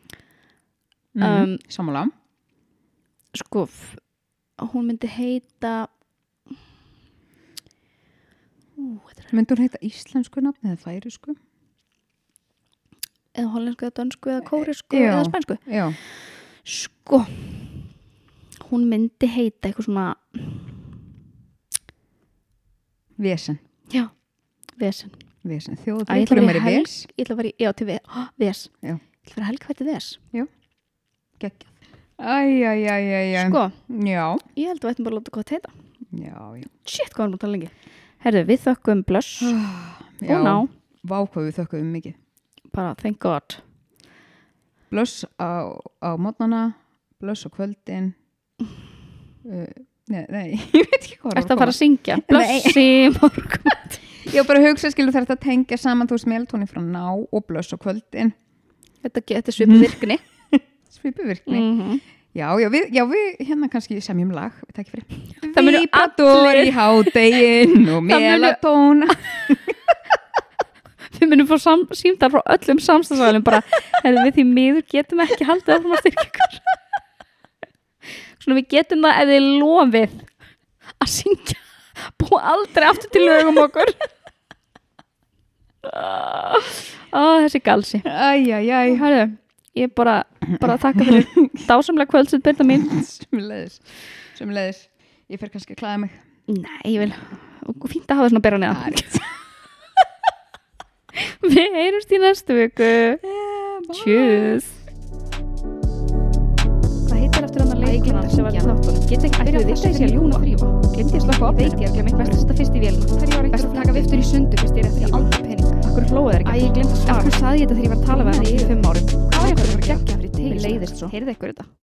Mm. Um, Sammála sko hún myndi heita Ú, Myndi hún heita íslensku nafn eða færisku? eða hollensku eða dönsku eða kórisku eða spænsku Já. sko hún myndi heita eitthvað svona Vesen. já, vesen Vesen. Æ, ég ætla að vera er í í helg ég ætla að vera í, já, til ves. [GASPS] Já. ég ætla að vera helgvætti ves Geggjað. Æj, æj, æj, æj, æj. sko, Já. ég held að við ættum bara að láta þetta heita Já, já. shit, hvað erum við að tala lengi herðu, við þökkum blöss Já. og ná, Vá hvað við þökkum mikið. bara thank god Blöss á, á mótnana, blöss á kvöldin. Uh, [LAUGHS] nei, nei, [LAUGHS] ég veit ekki hvað var Ertu að fara að syngja? Nei. Blössi morgun Ég var bara að hugsa, skilur þetta að tengja saman, þú veist, meltóni frá ná og blöss á kvöldin. Þetta, þetta er svipu virkni [LAUGHS] Svipuvirkni. mm Já, já, við, já, við hérna kannski semjum lag, við takk fyrir. [LAUGHS] Það munu allir- í hádegin [LAUGHS] og Það melatóna. Við munum fá sam, símdar frá öllum samstagsvæðum bara, herðu við því miður getum ekki haldið að styrkja ykkur Svona við getum það ef þið lofið að syngja búa aldrei aftur til lögum okkur Ó, þessi galsi. Æj, æj, æj. Hörðu, ég bara, bara þakka fyrir [LAUGHS] dásamlega kvöldsett byrta mín. Sumleðis, sumleðis. Ég fer kannski að klæða mig. Nei, ég vil og fínt að hafa svona bera neðan. [LAUGHS] Við heyrumst í næstu viku. Tjús Hvað heitir eftir hann að leikuna sem var í þáttunum? Get ekki byrjað að þess að ég ljúna þrýfa Glemdi ég slaka opnum? Veit ég að glemir best að þetta fyrst í vélina. Þegar ég var eitthvað að taka viftur í sundur fyrst ég er eftir aldrei. pening Akkur hlóðu þær ekki? Æ, ég glemdi að svara. Akkur saði ég þetta þegar ég var að tala við hann í fimm árum? Hvað var ég að fara að gegja fyrir teil? Mér leiðist svo Heyrðu ykkur þetta